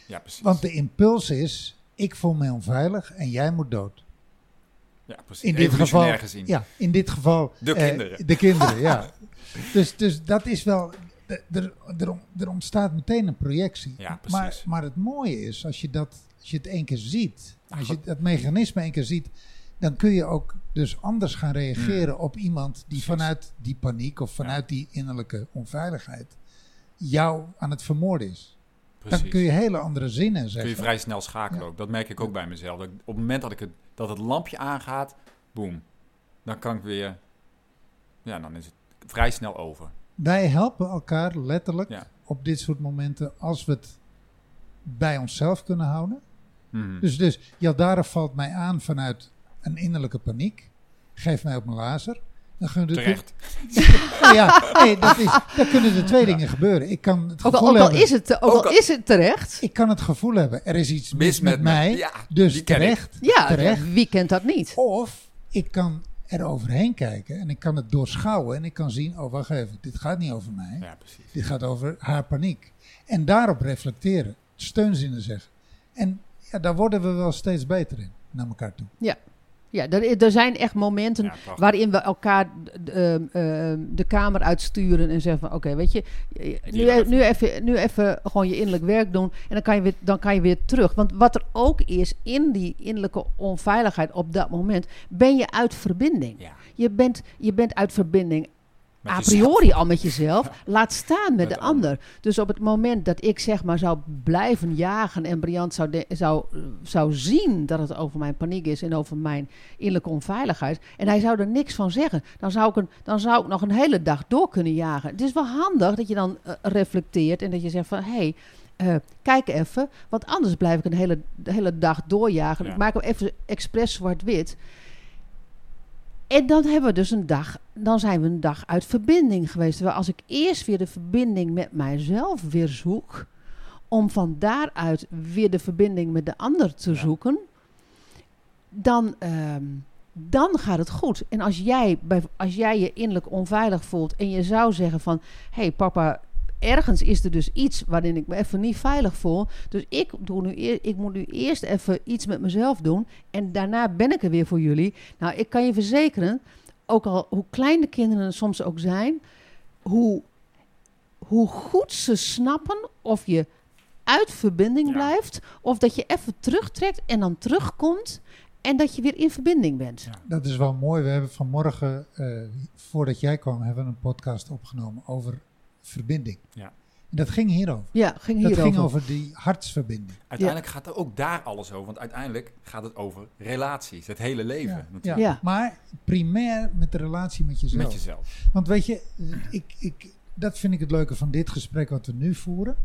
Ja, precies. Want de impuls is, ik voel me onveilig en jij moet dood. Ja, precies. In dit geval, gezien. ja, in dit geval De eh, kinderen. de kinderen, ja. *laughs* Dus, dus dat is wel, er, er, er- ontstaat meteen een projectie. Ja, maar, precies. maar het mooie is, als je, dat, als je het één keer ziet, Nou, als je dat mechanisme één keer ziet, dan kun je ook dus anders gaan reageren Hmm. op iemand die Precies. vanuit die paniek of vanuit die innerlijke onveiligheid jou aan het vermoorden is. precies. Dan kun je hele andere zinnen kun zeggen. je vrij snel schakelen Ja. ook. Dat merk ik ook bij mezelf. Op het moment dat, ik het, dat het lampje aangaat, boem. Dan kan ik weer... Ja, dan is het vrij snel over. Wij helpen elkaar letterlijk Ja. op dit soort momenten als we het bij onszelf kunnen houden. Mhm. Dus, dus Jaldara valt mij aan vanuit een innerlijke paniek. Geeft mij op mijn lazer. Dan we de Terecht. Ja, nee, dat is, dan kunnen er twee dingen gebeuren. Ik kan het ook gevoel al, ook al, hebben. is, het, ook Ook al al- is het terecht. Ik kan het gevoel hebben. Er is iets mis, met, me. mij. Ja, dus terecht. Ja, terecht. wie kent dat niet? Of ik kan er overheen kijken en ik kan het doorschouwen. En ik kan zien, oh wacht even, dit gaat niet over mij. Ja, precies. Dit gaat over haar paniek. En daarop reflecteren. Steunzinnen zeggen. En ja, daar worden we wel steeds beter in. Naar elkaar toe. Ja, er, er zijn echt momenten Ja, waarin we elkaar d- ehm, ehm, de kamer uitsturen en zeggen van oké, weet je, nu, nog nu, even, nu even gewoon je innerlijk werk doen en dan kan, je weer, dan kan je weer terug. Want wat er ook is in die innerlijke onveiligheid op dat moment, ben je uit verbinding. Ja. Je bent, je bent uit verbinding Met a priori al met jezelf, laat staan met, Met de de ander. Dus op het moment dat ik zeg maar zou blijven jagen en Briant zou, de- zou, zou zien dat het over mijn paniek is en over mijn innerlijke onveiligheid en hij zou er niks van zeggen, dan zou ik, een, dan zou ik nog een hele dag door kunnen jagen. Het is wel handig dat je dan eh, reflecteert en dat je zegt van hé, hey, eh, kijk even, want anders blijf ik een hele, de hele dag doorjagen. Ja. Ik maak hem even expres zwart-wit. En dan hebben we dus een dag, dan zijn we een dag uit verbinding geweest. Terwijl als ik eerst weer de verbinding met mijzelf weer zoek, om van daaruit weer de verbinding met de ander te Ja. zoeken, dan, ehm, dan gaat het goed. En als jij, als jij je innerlijk onveilig voelt en je zou zeggen van, hé hey, papa, ergens is er dus iets waarin ik me even niet veilig voel. Dus ik, doe nu eer, ik moet nu eerst even iets met mezelf doen. En daarna ben ik er weer voor jullie. Nou, ik kan je verzekeren, ook al hoe klein de kinderen soms ook zijn, hoe, hoe goed ze snappen of je uit verbinding Ja. blijft, of dat je even terugtrekt en dan terugkomt en dat je weer in verbinding bent. Ja. Dat is wel mooi. We hebben vanmorgen, eh, voordat jij kwam, hebben we een podcast opgenomen over verbinding. Ja. En dat ging hierover. Ja, ging Dat hier ging over die hartsverbinding. Uiteindelijk gaat er ook daar alles over. Want uiteindelijk gaat het over relaties. Het hele leven Ja, natuurlijk. ja. Ja. Maar primair met de relatie met jezelf. Met jezelf. Want weet je, ik, ik, dat vind ik het leuke van dit gesprek wat we nu voeren.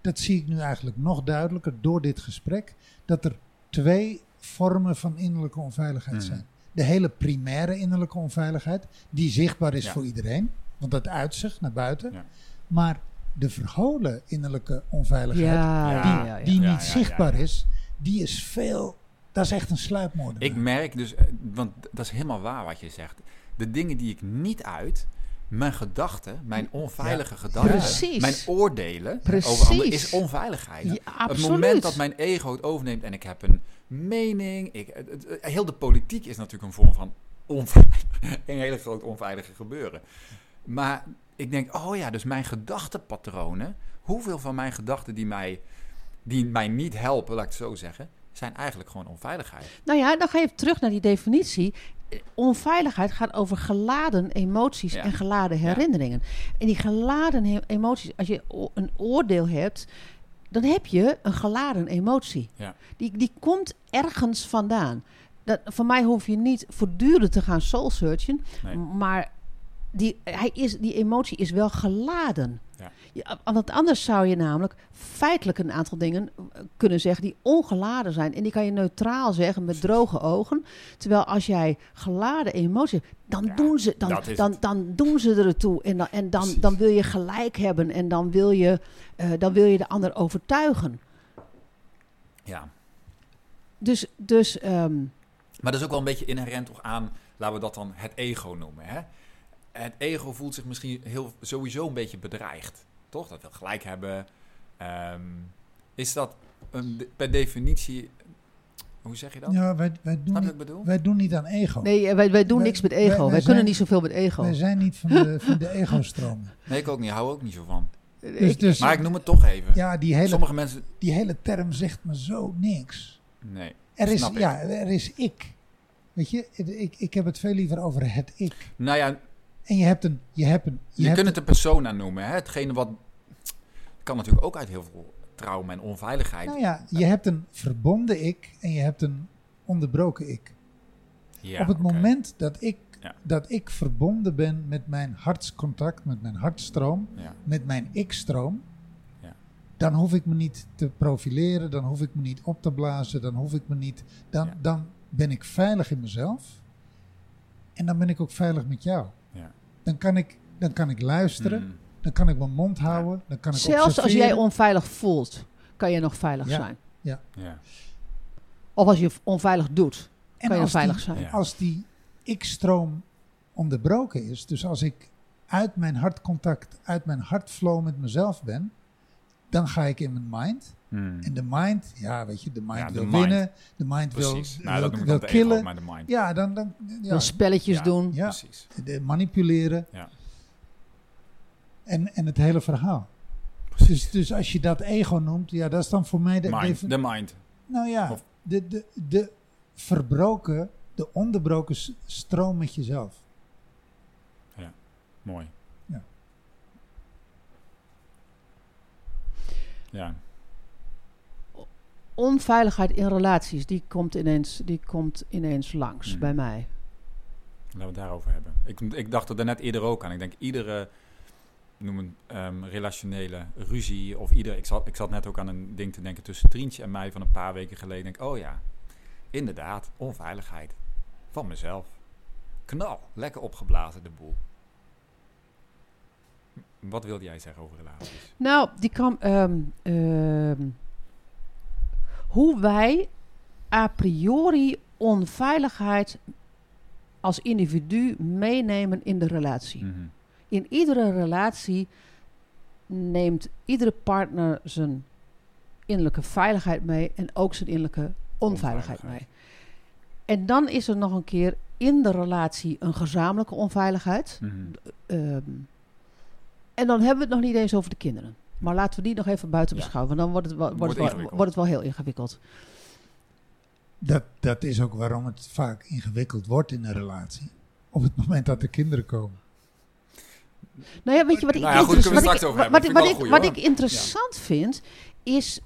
Dat zie ik nu eigenlijk nog duidelijker door dit gesprek. Dat er twee vormen van innerlijke onveiligheid Mhm. zijn. De hele primaire innerlijke onveiligheid, die zichtbaar is Ja. voor iedereen. Want dat uitzicht naar buiten. Ja. Maar de verholen innerlijke onveiligheid, Ja, die, ja, ja, ja. die Ja, niet ja, zichtbaar ja, ja. is, die is veel. Dat is echt een sluipmoord. Ik merk dus, eh, want dat is helemaal waar wat je zegt. De dingen die ik niet uit, mijn gedachten, mijn onveilige gedachten, Precies. mijn oordelen Precies. over anderen is onveiligheid. Ja, Het moment dat mijn ego het overneemt en ik heb een mening, ik, het- het- heel de politiek is natuurlijk een vorm van onveilig, *laughs* een hele groot onveilige gebeuren. Maar ik denk, oh ja, dus mijn gedachtenpatronen, hoeveel van mijn gedachten die mij, die mij niet helpen, laat ik het zo zeggen, zijn eigenlijk gewoon onveiligheid. Nou ja, dan ga je terug naar die definitie. Onveiligheid gaat over geladen emoties Ja. en geladen Ja. herinneringen. En die geladen emoties, als je een oordeel hebt, dan heb je een geladen emotie. Ja. Die, die komt ergens vandaan. Dat, voor mij hoef je niet voortdurend te gaan soul searchen, Nee. maar die, hij is, die emotie is wel geladen. Ja. Ja, want anders zou je namelijk feitelijk een aantal dingen eh, kunnen zeggen die ongeladen zijn. En die kan je neutraal zeggen met droge ogen. Terwijl als jij geladen emoties hebt, dan, Ja, doen, ze, dan, dan, dan doen ze er toe. En dan, en dan, dan wil je gelijk hebben en dan wil je, eh, dan wil je de ander overtuigen. Ja. Dus, dus ehm, Maar dat is ook wel een beetje inherent toch aan, laten we dat dan het ego noemen. Hè? Het ego voelt zich misschien heel, sowieso een beetje bedreigd. Toch? Dat wil gelijk hebben. Ehm, is dat een, per definitie... Hoe zeg je dat? Ja, wij, wij, doen niet, wat ik bedoel? wij doen niet aan ego. nee, eh, wij, wij doen Wij- niks met ego. Wij, wij kunnen zijn- niet zoveel met ego. Wij zijn niet van de, van de ego-stromen. *laughs* Nee, ik ook niet. Hou ook niet zo van. Dus, Ik- dus, Maar ik noem het toch even. ja, die hele, Sommige mensen... die hele term zegt me zo niks. Nee. Er is, ja, er is ik. Weet je, ik, ik heb het veel liever over het ik. Nou ja, En je hebt een... Je, hebt een, je, je, hebt kunt het een persona noemen. Hè? Hetgene wat... kan natuurlijk ook uit heel veel trauma en onveiligheid. nou ja, je hebt een verbonden ik en je hebt een onderbroken ik. Ja, Op het moment dat ik, Ja. dat ik verbonden ben met mijn hartscontact, met mijn hartstroom, Ja. met mijn ik-stroom, dan hoef ik me niet te profileren, dan hoef ik me niet op te blazen, dan hoef ik me niet. Dan, dan ben ik veilig in mezelf en dan ben ik ook veilig met jou. Ja. Dan kan ik, dan kan ik luisteren, Mm. dan kan ik mijn mond houden, dan kan ik Zelfs als jij onveilig voelt, kan je nog veilig Ja. zijn. Ja. Of als je onveilig doet, En kan je veilig die, zijn. Ja. Als die ik-stroom onderbroken is, dus als ik uit mijn hartcontact, uit mijn hartflow met mezelf ben, dan ga ik in mijn mind. Mm. En de mind, ja, weet je, de mind Ja, wil mind. winnen, de mind wil, Precies. wil, Nou, wil ego, killen. maar de mind. Ja, dan, dan ja, spelletjes Ja. doen. ja, Precies. de manipuleren. Ja. En, en het hele verhaal. Dus, dus als je dat ego noemt, ja, dat is dan voor mij de. Mind. de- De mind. nou ja, Of- de, de, de verbroken, de onderbroken stroom met jezelf. Mooi. Ja. Ja. Onveiligheid in relaties, die komt ineens, die komt ineens langs Hmm. bij mij. Laten we het daarover hebben. Ik, ik dacht er net eerder ook aan. Ik denk iedere, noem een ehm, relationele ruzie of ieder. Ik zat, ik zat net ook aan een ding te denken tussen Trientje en mij van een paar weken geleden. Denk, oh ja, inderdaad, onveiligheid van mezelf. Knal, lekker opgeblazen de boel. Wat wilde jij zeggen over relaties? Nou, die kan. ehm, ehm, hoe wij a priori onveiligheid als individu meenemen in de relatie. Mhm. In iedere relatie neemt iedere partner zijn innerlijke veiligheid mee en ook zijn innerlijke onveiligheid mee. En dan is er nog een keer in de relatie een gezamenlijke onveiligheid. Mhm. Ehm, en dan hebben we het nog niet eens over de kinderen. Maar laten we die nog even buiten Ja. beschouwen. Want dan wordt het wel, wordt Wordt het wel, wordt het wel heel ingewikkeld. Dat, dat is ook waarom het vaak ingewikkeld wordt in een relatie. Op het moment dat er kinderen komen. Nou ja, weet je wat ik, Nou ja, goed, wat straks ik- over hebben. wat ik- wat ik interessant vind, is...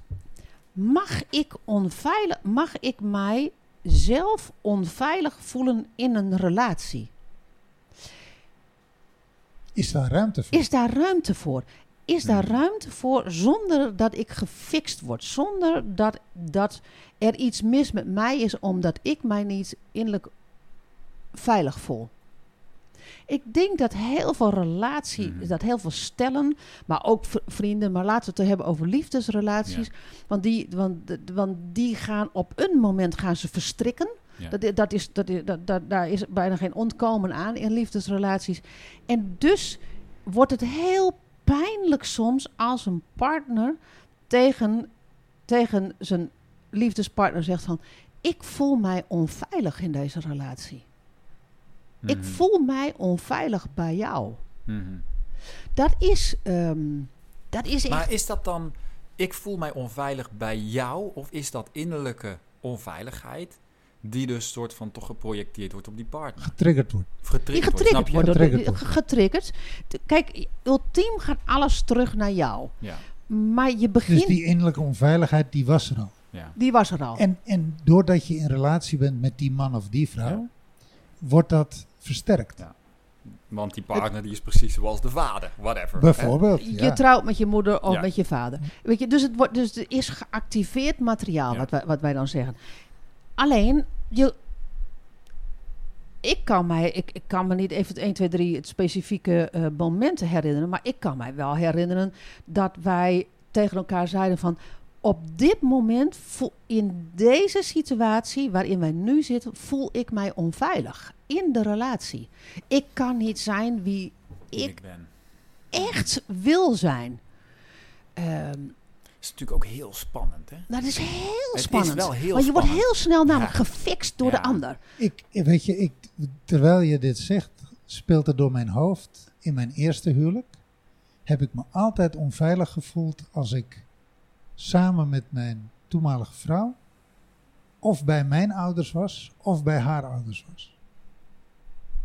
Mag ik, onveilig, mag ik mij zelf onveilig voelen in een relatie? Is daar ruimte voor? Is daar ruimte voor? Is daar Hmm. ruimte voor zonder dat ik gefixt word? Zonder dat, dat er iets mis met mij is omdat ik mij niet innerlijk veilig voel? Ik denk dat heel veel relatie, Mhm. dat heel veel stellen, maar ook vrienden, maar laten we het hebben over liefdesrelaties. Want, die, want, want die gaan op een moment gaan ze verstrikken. Ja. Dat, dat is, dat, dat, daar is bijna geen ontkomen aan in liefdesrelaties. En dus wordt het heel pijnlijk soms als een partner tegen, tegen zijn liefdespartner zegt van... Ik voel mij onveilig in deze relatie. Ik Mhm. voel mij onveilig bij jou. Mhm. Dat is, ehm, dat is echt... Maar is dat dan, ik voel mij onveilig bij jou, of is dat innerlijke onveiligheid, die dus soort van toch geprojecteerd wordt op die partner? Getriggerd wordt. Of getriggerd die wordt, getriggerd snap je? wordt. door de- Getriggerd wordt. getriggerd. Kijk, ultiem gaat alles terug naar jou. Ja, Maar je begint... Dus die innerlijke onveiligheid, die was er al. ja. die was er al. En, en doordat je in relatie bent met die man of die vrouw, Ja. wordt dat versterkt. Ja. Want die partner die is precies zoals de vader, whatever. Bijvoorbeeld. Je trouwt met je moeder of Ja. met je vader. Weet je, dus, het wordt, dus er is geactiveerd materiaal, Ja. wat, wij, wat wij dan zeggen. Alleen, je, ik, kan mij, ik, ik kan me niet even het 1, 2, 3 het specifieke eh, moment herinneren. Maar ik kan mij wel herinneren dat wij tegen elkaar zeiden van... Op dit moment, in deze situatie waarin wij nu zitten, voel ik mij onveilig. In de relatie. Ik kan niet zijn wie ik ik ben. echt wil zijn. Ehm, is natuurlijk ook heel spannend, hè? dat is heel is spannend. wel heel Want je wordt spannend. heel snel namelijk Ja. gefixt door Ja. de ander. Ik, weet je, ik, terwijl je dit zegt, speelt er door mijn hoofd. In mijn eerste huwelijk heb ik me altijd onveilig gevoeld als ik samen met mijn toenmalige vrouw of bij mijn ouders was of bij haar ouders was.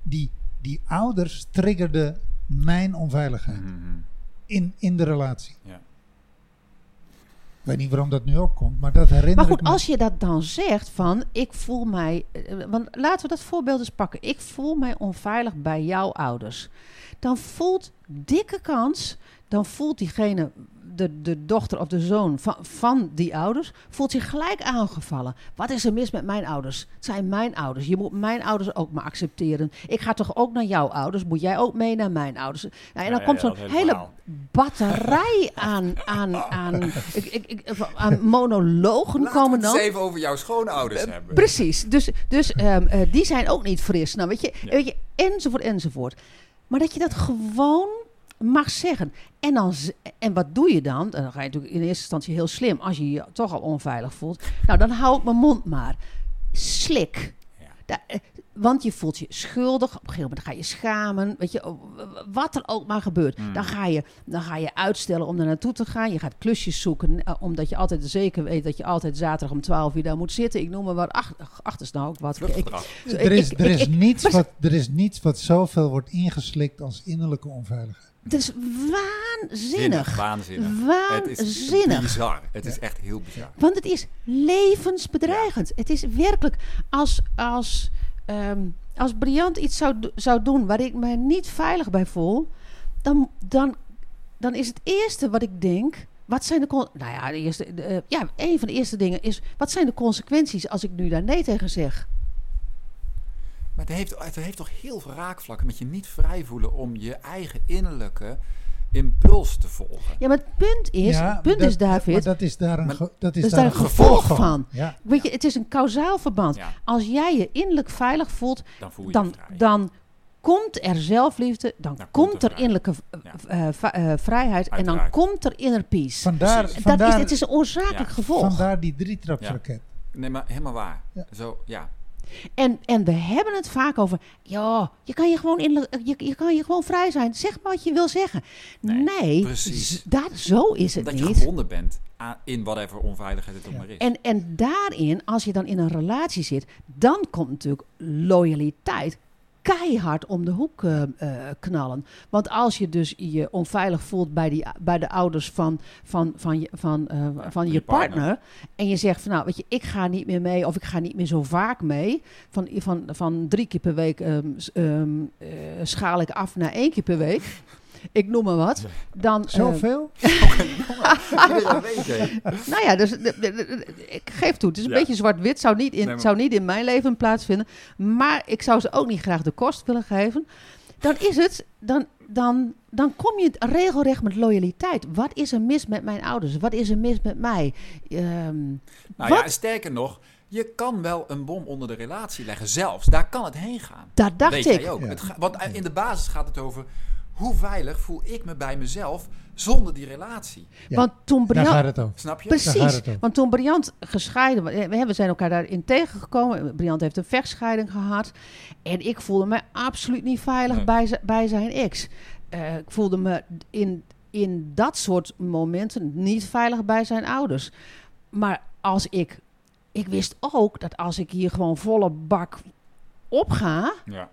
Die, die ouders triggerden mijn onveiligheid Mhm. in, in de relatie. Ja. Ik weet niet waarom dat nu opkomt, maar dat herinner Maar ik goed, me. als je dat dan zegt van ik voel mij. eh, Want laten we dat voorbeeld eens pakken. Ik voel mij onveilig bij jouw ouders. Dan voelt dikke kans. Dan voelt diegene, de, de dochter of de zoon van, van die ouders, voelt zich gelijk aangevallen. Wat is er mis met mijn ouders? Het zijn mijn ouders. Je moet mijn ouders ook maar accepteren. Ik ga toch ook naar jouw ouders? Moet jij ook mee naar mijn ouders? Nou, en dan Ja, komt ja, zo'n hele batterij *laughs* aan, aan, aan, ik, ik, ik, aan monologen komen dan. even over jouw schoonouders hebben. Precies. Dus, dus ehm, eh, die zijn ook niet fris. Nou, weet je, Ja. weet je, enzovoort, enzovoort. Maar dat je dat gewoon mag zeggen. En, dan, en wat doe je dan? Dan ga je natuurlijk in eerste instantie heel slim. Als je je toch al onveilig voelt. Nou, dan hou ik mijn mond maar. Slik. Da- eh, want je voelt je schuldig. Op een gegeven moment ga je schamen. Weet je, wat er ook maar gebeurt. Mm. Dan, ga je, dan ga je uitstellen om er naartoe te gaan. Je gaat klusjes zoeken. eh, omdat je altijd zeker weet dat je altijd zaterdag om 12 uur daar moet zitten. Ik noem maar wat. Ach, ach, achter is nou ook wat. Ik- Vluchtgedrag. zo, er, is, er, is niets *laughs* wat, er is niets wat zoveel wordt ingeslikt als innerlijke onveiligheid. Het is waanzinnig. Waanzinnig. Het is Waanzinnig. bizar. Het is echt heel bizar. Want het is levensbedreigend. Het is werkelijk als, als, ehm, als Briant iets zou, zou doen waar ik me niet veilig bij voel, dan, dan, dan is het eerste wat ik denk. Wat zijn de nou ja, de eerste, de, eh, ja, een van de eerste dingen is: wat zijn de consequenties als ik nu daar nee tegen zeg? Maar het heeft, het heeft toch heel veel raakvlakken met je niet vrij voelen om je eigen innerlijke impuls te volgen. Ja, maar het punt is, Ja, het punt dat- is David, Maar dat is daar een, ge- dat is dat daar daar een gevolg van. Ja. weet je, het is een kausaal verband. Ja, Als jij je innerlijk veilig voelt, dan voel je dan, je vrij. dan komt er zelfliefde, dan, Dan komt komt er er innerlijke eh, eh, vrijheid en dan komt er inner peace. Vandaar, dat vandaar, is, het is een oorzakelijk Ja. gevolg. vandaar die drietrapsraket. Nee, maar helemaal waar. Ja. Zo, ja. En, en we hebben het vaak over, ja, je kan je, gewoon innerlijk, je, je kan je gewoon vrij zijn. Zeg maar wat je wil zeggen. Nee, Nee, precies. dat, zo is het Dat je niet. gebonden bent aan, in whatever onveiligheid het ook Ja. maar is. En, en daarin, als je dan in een relatie zit, dan komt natuurlijk loyaliteit keihard om de hoek eh, eh, knallen. Want als je dus je onveilig voelt bij, die, bij de ouders van, van, van, je, van, eh, van je partner. En je zegt van nou, weet je, ik ga niet meer mee of ik ga niet meer zo vaak mee. Van, van, van drie keer per week ehm, ehm, eh, schaal ik af naar één keer per week. Ik noem maar wat. Dan, eh, Zoveel? *laughs* Nou ja, dus ik geef toe. Het is een Ja. beetje zwart-wit. Zou, niet in, Nee, maar- zou niet in mijn leven plaatsvinden. Maar ik zou ze ook niet graag de kost willen geven. Dan is het, dan, dan, dan kom je regelrecht met loyaliteit. Wat is er mis met mijn ouders? Wat is er mis met mij? Ehm, Nou Wat? ja, sterker nog, je kan wel een bom onder de relatie leggen. Zelfs, daar kan het heen gaan. dat dacht Weet ik. jij ook. Ja. Het ga- want in de basis gaat het over hoe veilig voel ik me bij mezelf zonder die relatie. Ja, Want toen Daar Brian, gaat het over. Snap je? Daar gaat Precies, het om. want toen Briant gescheiden was, we we zijn elkaar daarin tegengekomen. Briant heeft een vechtscheiding gehad. En ik voelde me absoluut niet veilig Nee. bij, bij zijn ex. Eh, ik voelde me in, in dat soort momenten niet veilig bij zijn ouders. Maar als ik, ik wist ook dat als ik hier gewoon volle bak opga, Ja,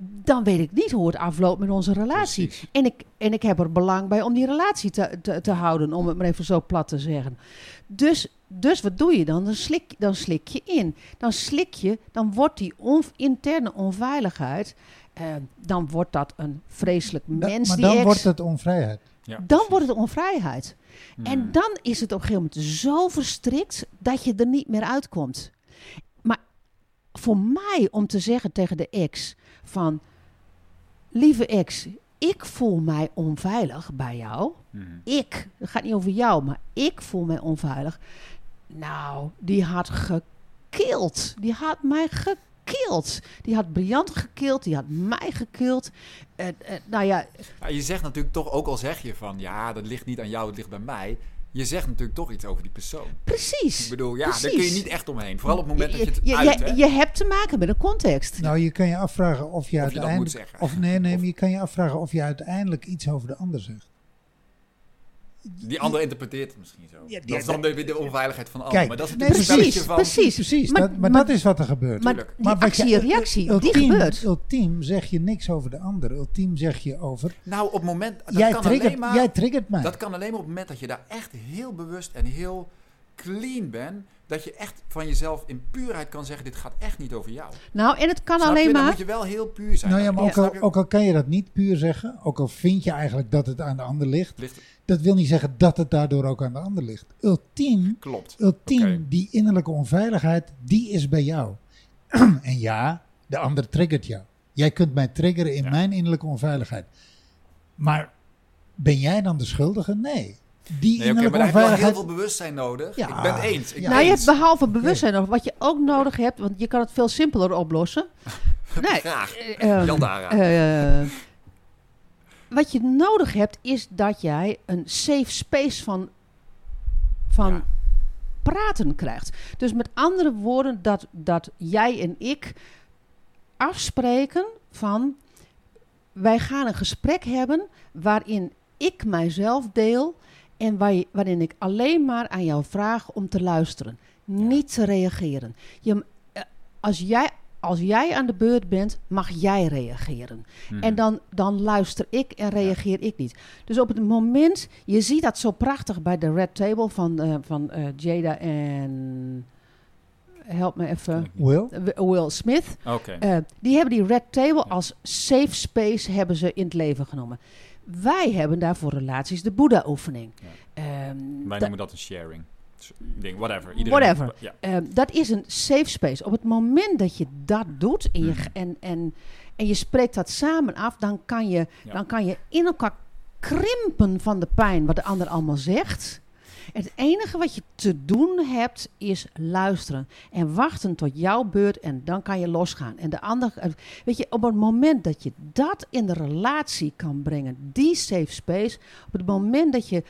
dan weet ik niet hoe het afloopt met onze relatie. precies. En ik, en ik heb er belang bij om die relatie te, te, te houden, om het maar even zo plat te zeggen. Dus, dus wat doe je dan? Dan slik, dan slik je in. Dan slik je, dan wordt die on- interne onveiligheid, eh, dan wordt dat een vreselijk Da- mens maar die dan ex. wordt het onvrijheid. Ja, dan precies. wordt het onvrijheid. En Hmm. dan is het op een gegeven moment zo verstrikt dat je er niet meer uitkomt. Maar voor mij om te zeggen tegen de ex van... Lieve ex, ik voel mij onveilig bij jou. Hmm. Ik, het gaat niet over jou, maar ik voel mij onveilig. Nou, die had gekild. Die had mij gekild. Die had Briant gekild, die had mij gekild. Eh, nou ja, Ja, je zegt natuurlijk toch, ook al zeg je van ja, dat ligt niet aan jou, het ligt bij mij. Je zegt natuurlijk toch iets over die persoon. precies. Ik bedoel, ja, daar kun je niet echt omheen. Vooral op het moment dat je het je, uit, je, hè? je hebt te maken met een context. Nou, je kan je afvragen of je Of je dat uiteindelijk... moet zeggen. Of nee, nee, Of- maar je kan je afvragen of je uiteindelijk iets over de ander zegt. Die ander interpreteert het misschien zo. Ja, die- dat is dan de, de onveiligheid van de Kijk, ander. Maar dat is nee, een precies, van... precies. Precies, Maar- dat, maar, maar- dat is wat er gebeurt. maar tuurlijk. wat je- actie en reactie, die ultiem, gebeurt. Ultiem zeg je niks over de ander. Ultiem zeg je over... Nou, op het moment... Dat Jij kan alleen triggert, maar... jij triggert mij. Dat kan alleen maar op het moment dat je daar echt heel bewust en heel clean bent. Dat je echt van jezelf in puurheid kan zeggen, dit gaat echt niet over jou. Nou, en het kan Snap alleen je? Dan maar... moet je wel heel puur zijn. nou ja, maar Ja. ook al, ook kan je dat niet puur zeggen, ook al vind je eigenlijk dat het aan de ander ligt, Ligt- dat wil niet zeggen dat het daardoor ook aan de ander ligt. Ultiem, Klopt. ultiem Oké. die innerlijke onveiligheid, die is bij jou. *clears throat* en ja, de ander triggert jou. Jij kunt mij triggeren in Ja. mijn innerlijke onveiligheid. Maar ben jij dan de schuldige? Nee. Die Nee, maar heb je wel heel veel bewustzijn nodig. Ja. Ik ben het eens. Ik Ja. ben Nou, je hebt behalve bewustzijn nog, wat je ook nodig hebt, want je kan het veel simpeler oplossen. *laughs* Nee, Graag. eh, ehm, Jan Dara. eh, wat je nodig hebt, is dat jij een safe space van, van Ja. praten krijgt. Dus met andere woorden, dat, dat jij en ik afspreken van... wij gaan een gesprek hebben waarin ik mijzelf deel... en waar je- waarin ik alleen maar aan jou vraag om te luisteren. Niet te reageren. Je, eh, als, jij, als jij aan de beurt bent, mag jij reageren. Mhm. En dan, dan luister ik en reageer ik niet. Dus op het moment, je ziet dat zo prachtig bij de Red Table van, eh, van eh, Jada en. Help me even. Will? Will Smith. Die hebben die Red Table als safe space hebben ze in het leven genomen. Wij hebben daarvoor relaties de Boeddha-oefening. Ja. Ehm, Wij noemen dat een sharing. Ding, whatever. Iedereen, Whatever. Ja. Ehm, dat is een safe space. Op het moment dat je dat doet en je, Mhm. en, en, en je spreekt dat samen af, dan kan, je, Ja. dan kan je in elkaar krimpen van de pijn wat de ander allemaal zegt. Het enige wat je te doen hebt is luisteren en wachten tot jouw beurt en dan kan je losgaan. En de ander, eh, weet je, op het moment dat je dat in de relatie kan brengen, die safe space, op het moment dat je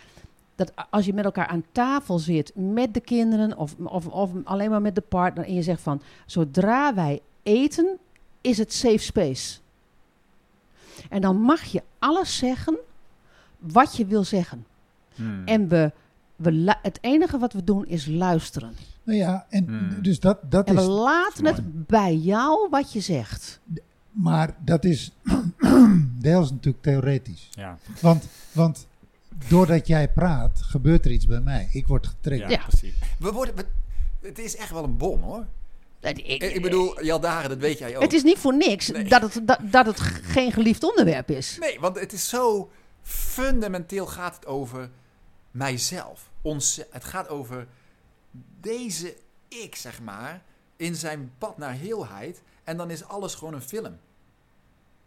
dat als je met elkaar aan tafel zit met de kinderen of, of, of alleen maar met de partner en je zegt van zodra wij eten is het safe space. En dan mag je alles zeggen wat je wil zeggen. Hmm. En we, we, het enige wat we doen is luisteren. Nou ja, en Hmm. dus dat, dat En we is... laten mooi. het bij jou wat je zegt. Maar dat is *clears throat* deels natuurlijk theoretisch. Ja, Want, want doordat jij praat, gebeurt er iets bij mij. Ik word getriggerd. Ja. precies. We worden, we- het is echt wel een bom hoor. Ik, Ik, ik bedoel, Jaldaren, dat weet jij ook. het is niet voor niks Nee. dat, het, dat, dat het geen geliefd onderwerp is. Nee, want het is zo fundamenteel gaat het over mijzelf. Ons, het gaat over deze ik, zeg maar, in zijn pad naar heelheid. En dan is alles gewoon een film.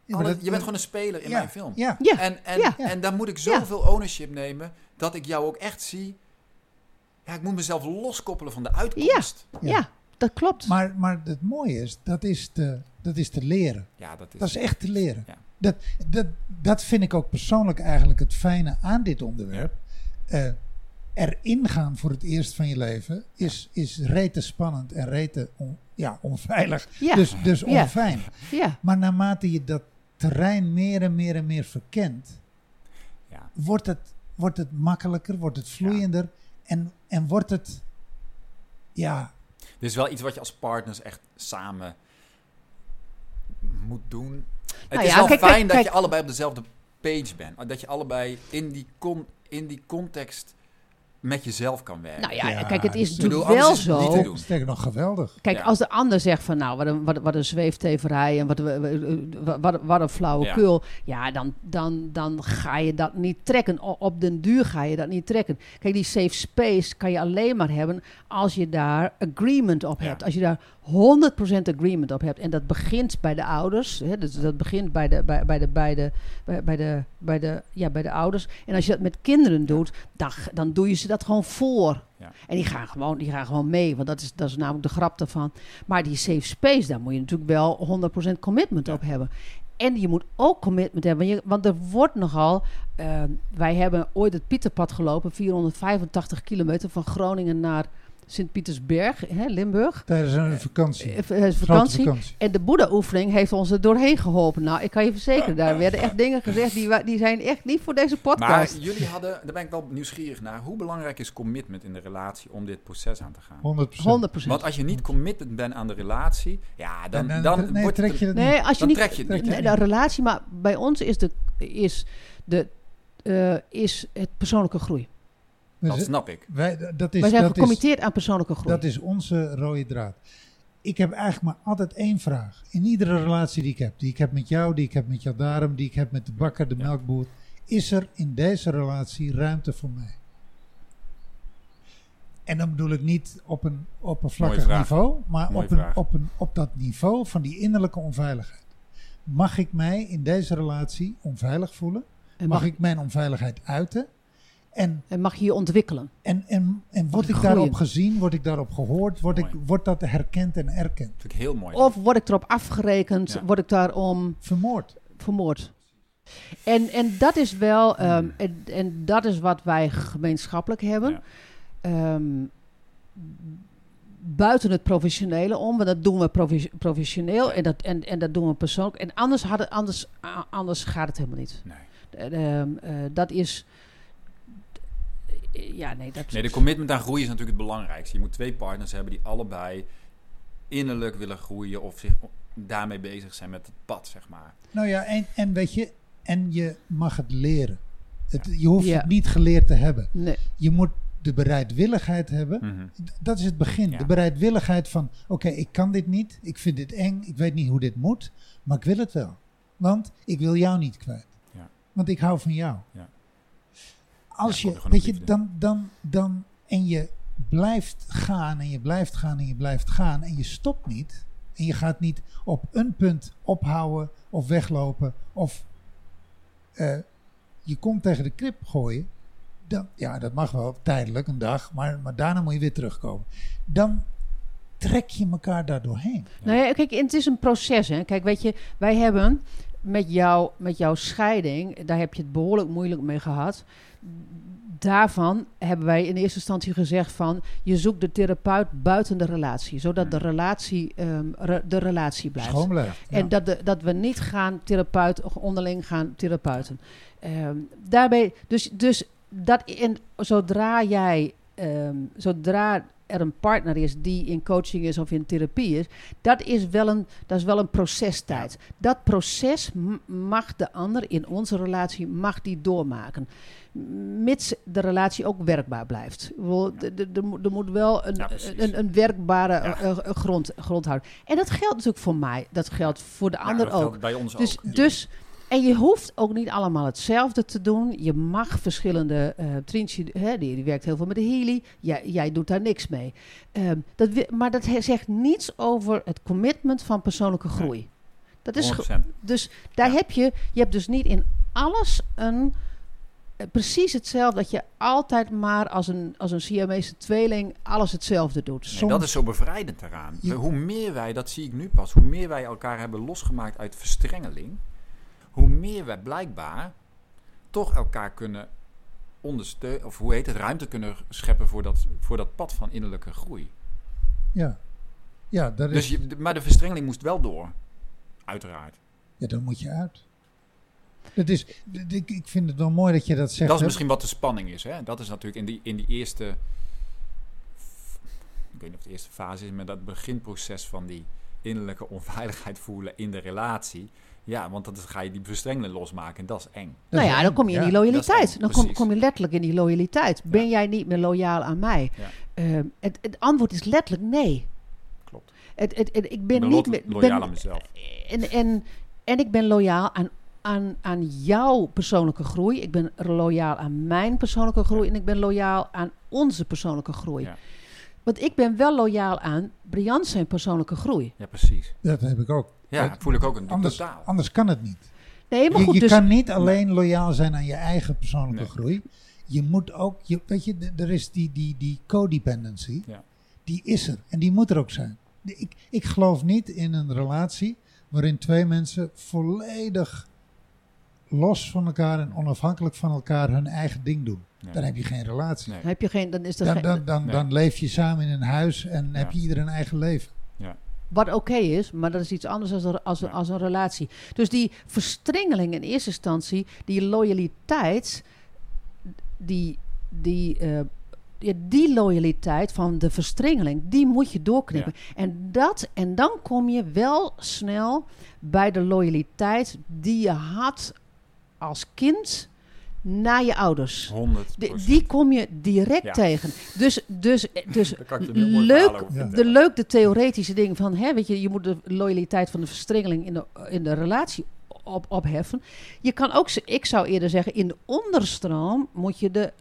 Ja, maar Alle- dat- je bent gewoon een speler in ja, mijn film. Ja, Ja, En, en, Ja. en daar moet ik zoveel ownership nemen dat ik jou ook echt zie. Ja, ik moet mezelf loskoppelen van de uitkomst. ja. Ja. dat klopt. maar, maar het mooie is, dat is te, dat is te leren. Ja, dat is. Dat is echt te leren. Ja. Dat, dat, dat vind ik ook persoonlijk eigenlijk het fijne aan dit onderwerp. Eh, erin gaan voor het eerst van je leven is, is rete spannend en rete on- ja, onveilig. ja, Dus, dus onfijn. ja. Maar naarmate je dat terrein meer en meer en meer verkent, Ja. wordt het, wordt het makkelijker, wordt het vloeiender en, en wordt het, ja, Dit is wel iets wat je als partners echt samen moet doen. Het Nou is ja, wel kijk, fijn kijk, dat kijk. je allebei op dezelfde page bent. Dat je allebei in die, con in die context met jezelf kan werken. Nou ja, Ja, kijk, het is natuurlijk wel is het niet te zo. sterker nog geweldig. Kijk, Ja. als de ander zegt van nou, wat een, wat, wat een zweefteverij en wat, wat, wat, wat een flauwekul. Ja, dan, dan, dan ga je dat niet trekken. O- Op den duur ga je dat niet trekken. Kijk, die safe space kan je alleen maar hebben als je daar agreement op Ja. hebt. Als je daar 100% agreement op hebt. En dat begint bij de ouders. Hè, dus dat begint bij de, bij, bij, de, bij, de, bij, bij de, bij, de, ja, bij de ouders. En als je dat met kinderen doet, dan, dan doe je ze dat gewoon voor. Ja. En die gaan, gewoon, die gaan gewoon mee, want dat is, dat is namelijk de grap daarvan. Maar die safe space, daar moet je natuurlijk wel 100% commitment op hebben. En je moet ook commitment hebben, want je- want er wordt nogal... eh, wij hebben ooit het Pieterpad gelopen, 485 kilometer van Groningen naar Sint-Pietersberg, hè, Limburg. Tijdens een vakantie. Eh, eh, vakantie. vakantie. En de Boeddha-oefening heeft ons er doorheen geholpen. Nou, ik kan je verzekeren, daar werden echt dingen gezegd die, die zijn echt niet voor deze Maar podcast. jullie hadden, daar ben ik wel nieuwsgierig naar. Hoe belangrijk is commitment in de relatie om dit proces aan te gaan? 100%. 100%. Want als je niet committed bent aan de relatie, ja, dan, dan, nee, wordt trek het je niet. Nee, als je dan niet. trek je het trek niet. je Nee, de relatie, maar bij ons is, de, is, de, eh, is het persoonlijke groei. We Dat snap ik. wij, dat is, Wij zijn dat is, gecommitteerd aan persoonlijke groei. dat is onze rode draad. Ik heb eigenlijk maar altijd één vraag. In iedere relatie die ik heb. Die ik heb met jou, die ik heb met Jadarum, die ik heb met de bakker, de Ja. melkboer. Is er in deze relatie ruimte voor mij? En dan bedoel ik niet op een oppervlakkig niveau, maar Mooie op, een, op, een, op dat niveau van die innerlijke onveiligheid. Mag ik mij in deze relatie onveilig voelen? en, Mag mag, ik mijn onveiligheid uiten? En en mag je je ontwikkelen. en, en, en word ik daarop gezien? Word ik daarop gehoord? Word ik, wordt dat herkend en erkend? vind ik heel mooi. Of word ik erop afgerekend? Ja. Word ik daarom Vermoord. vermoord? En, en dat is wel, ehm, en, en dat is wat wij gemeenschappelijk hebben. Ja. Ehm, buiten het professionele om, want dat doen we profe- professioneel en dat, en, en dat doen we persoonlijk. En anders, hadden, anders, anders gaat het helemaal niet. Nee. Eh, ehm, eh, dat is. Ja, nee, dat. nee, de commitment aan groei is natuurlijk het belangrijkste. Je moet twee partners hebben die allebei innerlijk willen groeien of zich daarmee bezig zijn met het pad, zeg maar. Nou ja, en, en weet je, en je mag het leren. Het, je hoeft Ja. het niet geleerd te hebben. Nee. Je moet de bereidwilligheid hebben. Mhm. Dat is het begin. Ja. De bereidwilligheid van: oké, ik kan dit niet. Ik vind dit eng. Ik weet niet hoe dit moet. Maar ik wil het wel. Want ik wil jou niet kwijt. Ja. Want ik hou van jou. Als Ja, je, weet je, dan, dan, dan, en je blijft gaan en je blijft gaan en je blijft gaan en je stopt niet. En je gaat niet op een punt ophouden of weglopen of eh, je komt tegen de krip gooien. Dan, ja, dat mag wel tijdelijk, een dag, maar, maar daarna moet je weer terugkomen. Dan trek je elkaar daar doorheen. Nou ja, kijk, het is een proces. Hè. Kijk, weet je, wij hebben met, jou, met jouw scheiding, daar heb je het behoorlijk moeilijk mee gehad. Daarvan hebben wij in eerste instantie gezegd van, je zoekt de therapeut buiten de relatie, zodat de relatie, ehm, re- de relatie blijft. Schoon blijft. ja. En dat, de, dat we niet gaan therapeut, of onderling gaan therapeuten. Ehm, daarbij, dus, dus dat, en zodra jij, ehm, zodra er een partner is die in coaching is of in therapie is, dat is wel een, dat is wel een procestijd. Dat proces mag de ander in onze relatie mag die doormaken. Mits de relatie ook werkbaar blijft. Er moet- er moet wel een, Ja, een, een werkbare Ja. eh, eh, grond, grond houden. En dat geldt natuurlijk voor mij. Dat geldt voor de Ja, ander dat ook. Bij ons Dus, ook. dus, en je hoeft ook niet allemaal hetzelfde te doen. Je mag verschillende. eh Trintje, hè, die, die werkt heel veel met de Healy. Jij, jij doet daar niks mee. Ehm, dat, maar dat zegt niets over het commitment van persoonlijke groei. Dat is, ge- 100%. dus daar Ja. heb je. Je hebt dus niet in alles een. eh, Precies hetzelfde, dat je altijd maar als een, als een Siamese tweeling alles hetzelfde doet. Nee, Soms- dat is zo bevrijdend eraan. Hoe meer wij, dat zie ik nu pas, hoe meer wij elkaar hebben losgemaakt uit verstrengeling, hoe meer wij blijkbaar toch elkaar kunnen ondersteunen, of hoe heet het, ruimte kunnen scheppen voor dat, voor dat pad van innerlijke groei. Ja, ja, dat is, Dus je, maar de verstrengeling moest wel door, uiteraard. ja dan moet je uit. Dat is, ik, ik vind het wel mooi dat je dat zegt. Dat is misschien wat de spanning is. Hè? Dat is natuurlijk in die, in die eerste. Ik weet niet of het de eerste fase is, maar dat beginproces van die innerlijke onveiligheid voelen in de relatie. Ja, want dan ga je die verstrengeling losmaken en dat is eng. Nou ja, dan kom je in die loyaliteit. dan kom, kom je letterlijk in die loyaliteit. Ben jij niet meer loyaal aan mij? Ja. Ehm, het, het antwoord is letterlijk nee. Klopt. Het, het, het- ik Ik ben ben niet meer. loyaal ben- aan mezelf. en, en, en ik ben loyaal aan, aan, aan jouw persoonlijke groei. Ik ben loyaal aan mijn persoonlijke groei. En ik ben loyaal aan onze persoonlijke groei. Ja. Want ik ben wel loyaal aan Brian zijn persoonlijke groei. Ja, precies. Dat heb ik ook. Ja, Dat- voel ik ook een Anders, totaal. anders kan het niet. Nee, maar Je, goed, je dus, kan niet alleen loyaal zijn aan je eigen persoonlijke Nee. groei. Je moet ook, je, weet je, er is die, die, die codependency. Ja. Die is er en die moet er ook zijn. Ik, ik geloof niet in een relatie waarin twee mensen volledig los van elkaar en onafhankelijk van elkaar hun eigen ding doen. Nee. Dan heb je geen relatie. Nee. dan heb je geen, dan is er Dan, geen, dan, dan, Nee. dan leef je samen in een huis en Ja. heb je ieder een eigen leven. Wat oké is, maar dat is iets anders als, een- als, een- als een relatie. Dus die verstrengeling in eerste instantie, die loyaliteit, die, die, eh, die loyaliteit van de verstrengeling, die moet je doorknippen. En, dat, en dan kom je wel snel bij de loyaliteit die je had als kind naar je ouders. 100 Die, die kom je direct Ja. tegen. Dus, dus, *laughs* dus leuk, Ja. de, leuk de theoretische dingen van, hè, weet je, je moet de loyaliteit van de verstrengeling in de, in de relatie op, opheffen. Je kan ook, ik zou eerder zeggen, in de onderstroom moet je de,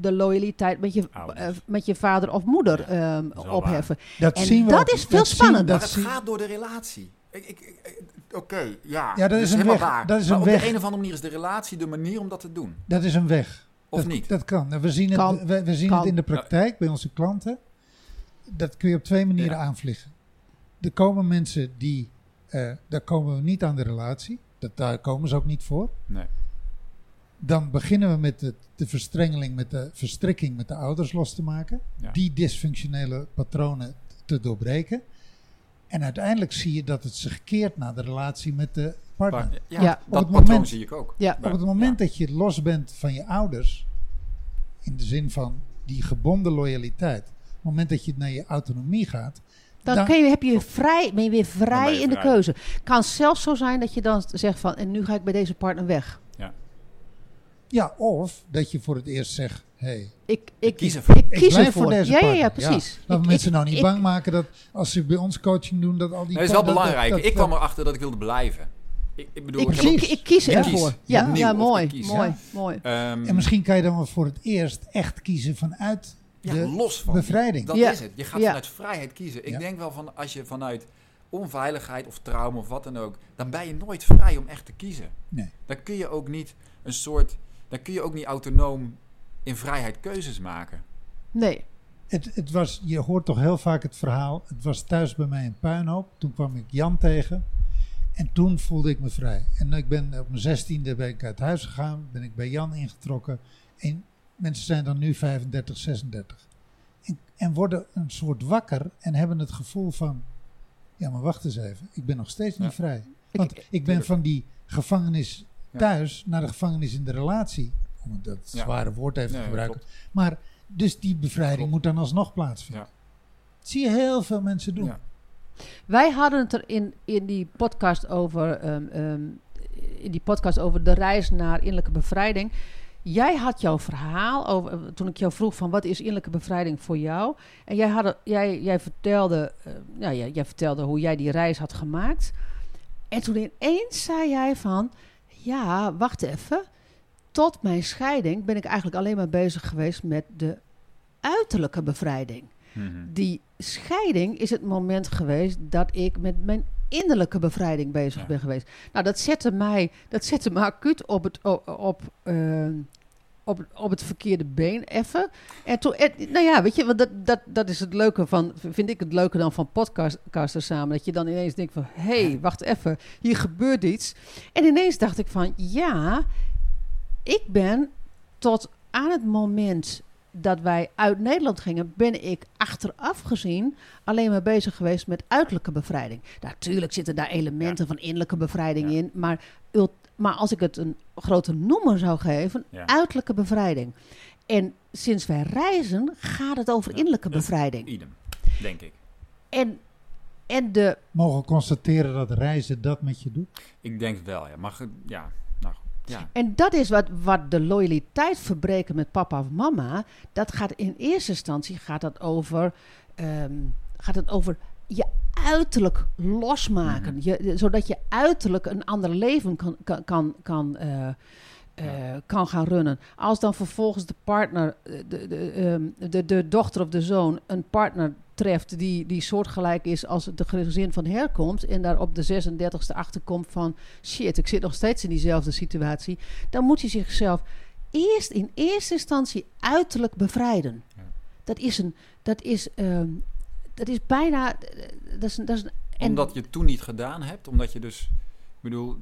de loyaliteit met je, eh, met je vader of moeder Ja, ehm, opheffen. Dat En zien we dat ook- is veel dat zien- spannender. dat Maar het gaat door de relatie. Ik, ik, ik- Oké, ja. Ja, dat is een weg. waar. Dat is maar een op weg. de een of andere manier is de relatie de manier om dat te doen. Dat is een weg. Of dat, niet? Dat kan. En We zien, het, we, we zien Kan. het in de praktijk bij onze klanten. Dat kun je op twee manieren Ja. aanvliegen. Er komen mensen die, eh, daar komen we niet aan de relatie. Dat, daar komen ze ook niet voor. Nee. Dan beginnen we met de, de verstrengeling, met de verstrikking met de ouders los te maken. Ja. Die dysfunctionele patronen te doorbreken. En uiteindelijk zie je dat het zich keert naar de relatie met de partner. Maar, ja, Ja. dat Op het patroon moment- zie ik ook. Ja. Op het moment dat je los bent van je ouders, in de zin van die gebonden loyaliteit, op het moment dat je naar je autonomie gaat, Dan, Dan- kun je, heb je vrij, ben je weer vrij je in de vrij. keuze. Kan zelfs zo zijn dat je dan zegt van, en nu ga ik bij deze partner weg. ja, of dat je voor het eerst zegt, hey, Ik, ik, kies ervoor. ik ik kies ervoor. voor deze ja, ja, partner. ja, precies. Laten Ik- mensen nou niet ik- bang maken dat als ze bij ons coaching doen, dat al die... Nee, dat is wel dat- belangrijk. dat- ik kwam erachter dat ik wilde blijven. Ik, ik bedoel, Ik, ik, heb precies. ik, ik kies ervoor. kies. Ja, ja, mooi, kies. mooi, Ja. mooi. ehm, En misschien kan je dan wel voor het eerst echt kiezen vanuit ja, de los van bevrijding. Dat Ja. is het. Je gaat Ja. vanuit vrijheid kiezen. Ik Ja. denk wel van als je vanuit onveiligheid of trauma of wat dan ook, dan ben je nooit vrij om echt te kiezen. Nee. Dan kun je ook niet een soort, dan kun je ook niet autonoom in vrijheid keuzes maken. Nee, Het, het was, je hoort toch heel vaak het verhaal. Het was thuis bij mij een puinhoop. Toen kwam ik Jan tegen. En toen voelde ik me vrij. En ik ben op mijn zestiende ben ik uit huis gegaan. Ben ik bij Jan ingetrokken. En mensen zijn dan nu 35, 36. En, en worden een soort wakker. En hebben het gevoel van... Ja, maar wacht eens even. Ik ben nog steeds niet Ja. vrij. Want ik, ben van die gevangenis Ja. thuis naar de gevangenis in de relatie. Om dat Ja. zware woord even te gebruiken. klopt. Maar dus die bevrijding Klopt. moet dan alsnog plaatsvinden. Ja. zie je heel veel mensen doen. Ja. Wij hadden het er in, in die podcast over. ehm, ehm, in die podcast over de reis naar innerlijke bevrijding. Jij had jouw verhaal over. Toen ik jou vroeg van wat is innerlijke bevrijding voor jou. En jij, had, jij, jij, vertelde, nou, jij, jij vertelde hoe jij die reis had gemaakt. En toen ineens zei jij van. Ja, wacht even. Tot mijn scheiding ben ik eigenlijk alleen maar bezig geweest met de uiterlijke bevrijding Mhm. die scheiding is het moment geweest dat ik met mijn innerlijke bevrijding bezig Ja. ben geweest. Nou, dat zette mij, dat zette me acuut op het, op, op, eh, op, op het verkeerde been even. En toen, en, nou ja, weet je, want dat, dat, dat is het leuke van, vind ik het leuke dan van podcasters samen. Dat je dan ineens denkt van, hé, hey, wacht even, hier gebeurt iets. En ineens dacht ik van, ja, ik ben tot aan het moment dat wij uit Nederland gingen, ben ik achteraf gezien alleen maar bezig geweest met uiterlijke bevrijding. Natuurlijk zitten daar elementen van innerlijke bevrijding Ja. in, maar, maar als ik het een grote noemer zou geven, Ja. uiterlijke bevrijding. En sinds wij reizen, gaat het over Ja, innerlijke bevrijding. Idem, denk ik. En, en de Mogen constateren dat reizen dat met je doet. Ik denk wel, ja. Maar ge- ja, ja. En dat is wat, wat de loyaliteit verbreken met papa of mama. Dat gaat in eerste instantie gaat dat over, ehm, gaat het over je uiterlijk losmaken. Mhm. je, zodat je uiterlijk een ander leven kan, kan, kan, kan, eh, eh, kan gaan runnen. Als dan vervolgens de partner, eh, de, de, ehm, de, de dochter of de zoon, een partner treft die, die soortgelijk is als de gezin van herkomst. En daar op de 36e achterkomt van shit, ik zit nog steeds in diezelfde situatie. Dan moet hij zichzelf eerst in eerste instantie uiterlijk bevrijden. Ja. Dat is een, dat is, ehm, dat is bijna, dat is, een- dat is een, en- Omdat je het toen niet gedaan hebt, omdat je dus, ik bedoel,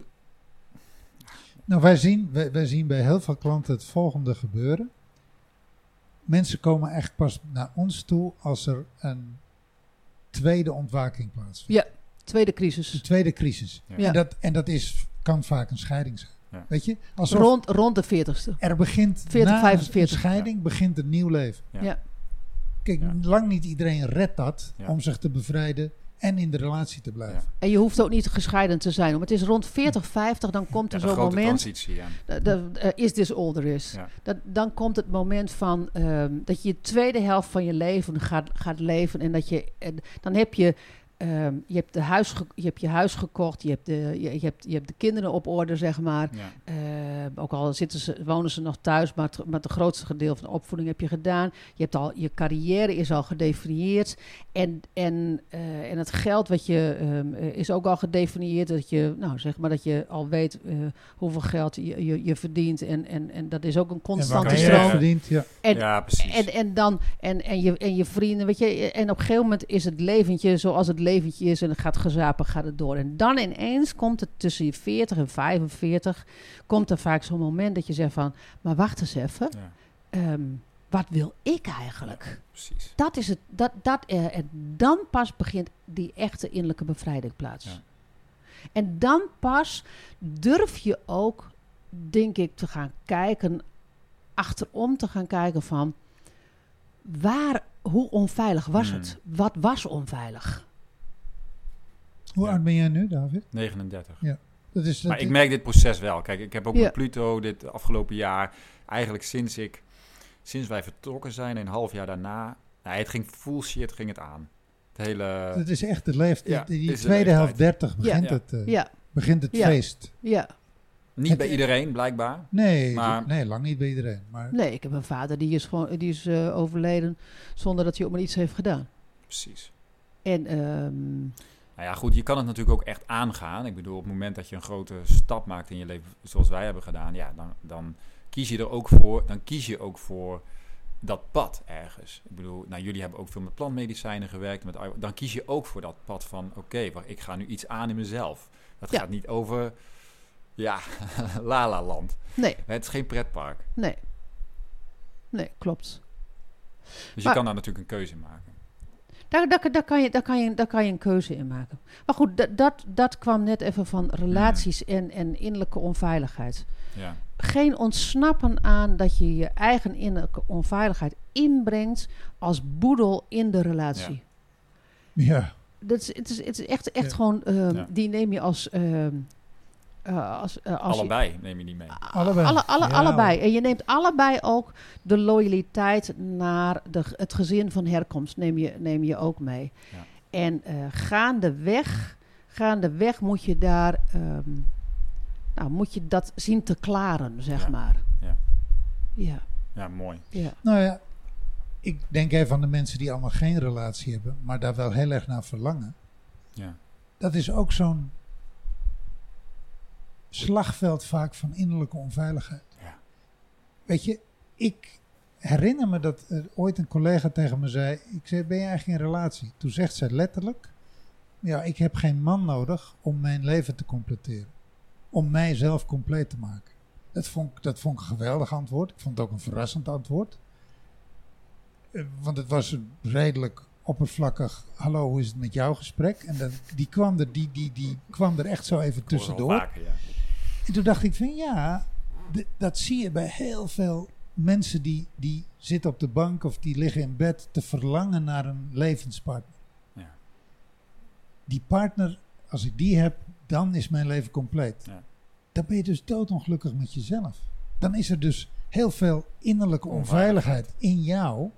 Nou, wij zien, wij, wij zien bij heel veel klanten het volgende gebeuren. Mensen komen echt pas naar ons toe als er een tweede ontwaking plaatsvindt. tweede De crisis. tweede crisis. Ja. Ja. En, dat, en dat is, kan vaak een scheiding zijn. Ja. Weet je? Alsof Rond, rond de 40ste. er begint 40, na 45. een scheiding begint een nieuw leven. Ja. Ja. Kijk, Ja. lang niet iedereen redt dat Ja. om zich te bevrijden en in de relatie te blijven. Ja. En je hoeft ook niet gescheiden te zijn. Want het is rond 40, 50, dan komt er de zo'n moment. transitie, ja. Eh, is this all there is. Ja. Dat, dan komt het moment van ehm, dat je je tweede helft van je leven gaat, gaat leven. En dat je, en dan heb je, ehm, je, hebt de huis je hebt je huis gekocht. Je hebt, de, je, je hebt, je hebt de kinderen op orde, zeg maar. Ja. Eh, ook al zitten ze, wonen ze nog thuis, maar het, maar het grootste gedeelte van de opvoeding heb je gedaan. Je, hebt al, je carrière is al gedefinieerd. En, en, eh, en het geld wat je, ehm, eh, is ook al gedefinieerd. Dat je, nou, zeg maar dat je al weet eh, hoeveel geld je, je, je verdient. En, en, en dat is ook een En constante waar je stroom. verdient, ja. En, ja, precies. en, en dan, en, en, je, en je vrienden, weet je, en op een gegeven moment is het leventje zoals het leventje is en het gaat gezapen, gaat het door. En dan ineens komt het tussen je 40 en 45, komt er vaak zo'n moment dat je zegt van, maar wacht eens even, ja, ehm, wat wil ik eigenlijk? precies. Dat is het, dat, dat, eh, en dan pas begint die echte innerlijke bevrijding plaats. Ja. En dan pas durf je ook, denk ik, te gaan kijken, achterom te gaan kijken van, waar, hoe onveilig was Hmm. het? Wat was onveilig? Hoe Ja. oud ben jij nu, David? 39. Dat is, Maar ik merk dit proces wel. Kijk, ik heb ook Ja. met Pluto dit afgelopen jaar, eigenlijk sinds ik, sinds wij vertrokken zijn, een half jaar daarna, nou, het ging full shit, ging het aan. Het hele, dat is echt de leeftijd. Ja, die tweede helft leeftijd. 30 begint, Ja. Het, eh, Ja, begint het Ja. feest. ja. niet het- bij iedereen, blijkbaar. Nee, Maar- nee, lang niet bij iedereen. Maar Nee, ik heb een vader die is, gewoon, die is eh, overleden zonder dat hij ook maar iets heeft gedaan. Precies. En ehm, Nou ja, goed, je kan het natuurlijk ook echt aangaan. Ik bedoel, op het moment dat je een grote stap maakt in je leven, zoals wij hebben gedaan, ja, dan, dan kies je er ook voor, dan kies je ook voor dat pad ergens. Ik bedoel, nou, jullie hebben ook veel met plantmedicijnen gewerkt, met, dan kies je ook voor dat pad van, oké, ik ga nu iets aan in mezelf. Dat Ja. gaat niet over, ja, *laughs* la-la land. nee, Het is geen pretpark. nee. Nee, klopt. Dus je kan daar natuurlijk een keuze in maken. Daar, daar, daar, kan je, daar, kan je, daar kan je een keuze in maken. Maar goed, dat, dat, dat kwam net even van relaties en, en innerlijke onveiligheid. Ja, Geen ontsnappen aan dat je je eigen innerlijke onveiligheid inbrengt als boedel in de relatie. Ja, Dat is, het, is, het is echt, echt Ja. gewoon, ehm, die neem je als... ehm, eh, als, eh, als je- Allebei neem je niet mee. Allebei. Alle, alle, Ja, allebei. En je neemt allebei ook de loyaliteit naar de, het gezin van herkomst neem je, neem je ook mee. Ja. En eh gaandeweg, gaandeweg moet je daar, ehm, nou, moet je dat zien te klaren, zeg Ja. maar. Ja. Ja, Ja, mooi. ja. nou ja, ik denk even aan de mensen die allemaal geen relatie hebben, maar daar wel heel erg naar verlangen. Ja. Dat is ook zo'n slagveld vaak van innerlijke onveiligheid. Ja. Weet je, ik herinner me dat er ooit een collega tegen me zei: Ik zei, ben je eigenlijk in relatie? Toen zegt zij letterlijk: Ja, ik heb geen man nodig om mijn leven te completeren. Om mijzelf compleet te maken. Dat vond, ik- dat vond ik een geweldig antwoord. Ik vond het ook een verrassend antwoord. Eh, Want het was een redelijk oppervlakkig: Hallo, hoe is het met jouw gesprek? En dat, die, kwam er, die, die, die kwam er echt zo even tussendoor. vaker, ja. En toen dacht ik van ja, dat zie je bij heel veel mensen die, die zitten op de bank of die liggen in bed te verlangen naar een levenspartner. Ja. Die partner, als ik die heb, dan is mijn leven compleet. Ja. Dan ben je dus doodongelukkig met jezelf. Dan is er dus heel veel innerlijke Onveiligheid. in jou,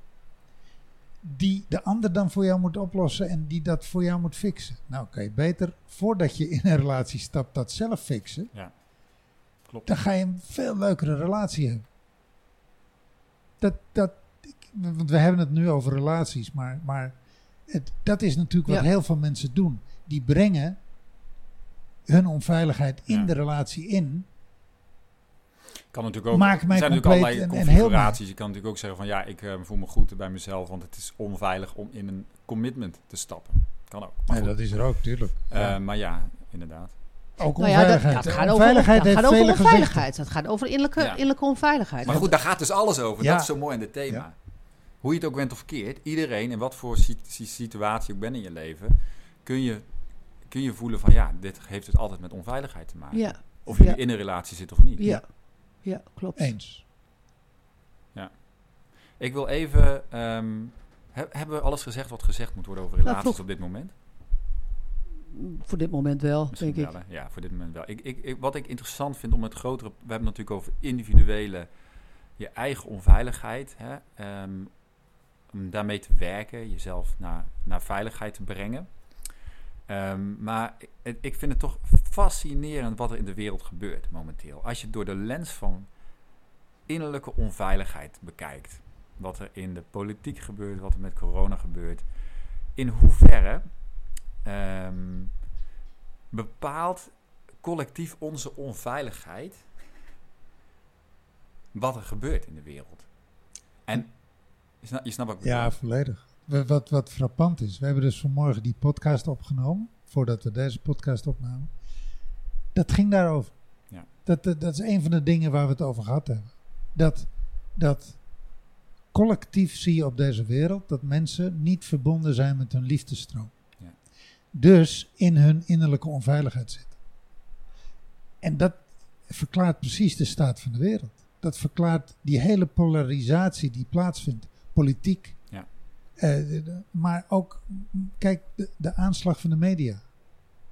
die de ander dan voor jou moet oplossen en die dat voor jou moet fixen. Nou, kan je beter voordat je in een relatie stapt dat zelf fixen Klopt. dan ga je een veel leukere relatie hebben. Dat, dat, want we hebben het nu over relaties, maar, maar het, dat is natuurlijk wat Ja. heel veel mensen doen. Die brengen hun onveiligheid in Ja. de relatie in. Kan natuurlijk ook, Maak mij er zijn natuurlijk allerlei en- en configuraties. Je kan natuurlijk ook zeggen van ja, ik eh, voel me goed bij mezelf, want het is onveilig om in een commitment te stappen. Kan ook. Maar, goed. is er ook, tuurlijk. Eh, maar ja, inderdaad. Ook Nou ja, dat, onveiligheid. dat gaat over, onveiligheid dat heeft gaat over onveiligheid. Dat gaat over innerlijke, Ja. innerlijke onveiligheid. Maar goed, daar gaat dus alles over. Ja. Dat is zo mooi in dit thema. Ja. Hoe je het ook bent of keert, iedereen in wat voor si- si- situatie ook bent in je leven, kun je, kun je voelen van ja, dit heeft dus altijd met onveiligheid te maken. ja, Of je Ja. in een relatie zit of niet. ja, ja, klopt. Eens. Ik wil even. ehm, he- hebben we alles gezegd wat gezegd moet worden over Nou, relaties op dit moment? Voor dit moment wel, Misschien denk ik. hè? Ja, voor dit moment wel. Ik, ik, ik- wat ik interessant vind om het grotere... We hebben het natuurlijk over individuele... Je eigen onveiligheid. Hè? ehm, om daarmee te werken. Jezelf naar, naar veiligheid te brengen. Ehm, maar ik, ik vind het toch fascinerend wat er in de wereld gebeurt momenteel. Als je door de lens van innerlijke onveiligheid bekijkt. Wat er in de politiek gebeurt, wat er met corona gebeurt. In hoeverre ehm, bepaalt collectief onze onveiligheid wat er gebeurt in de wereld. En je snapt, wat ik Ja, volledig. We- Wat, wat frappant is, we hebben dus vanmorgen die podcast opgenomen, voordat we deze podcast opnamen. Dat ging daarover. Ja. Dat, dat, dat is een van de dingen waar we het over gehad hebben. Dat, dat collectief zie je op deze wereld dat mensen niet verbonden zijn met hun liefdestroom. Dus in hun innerlijke onveiligheid zitten. En dat verklaart precies de staat van de wereld. Dat verklaart die hele polarisatie die plaatsvindt. Politiek. Ja. Eh, maar ook, kijk, de, de aanslag van de media.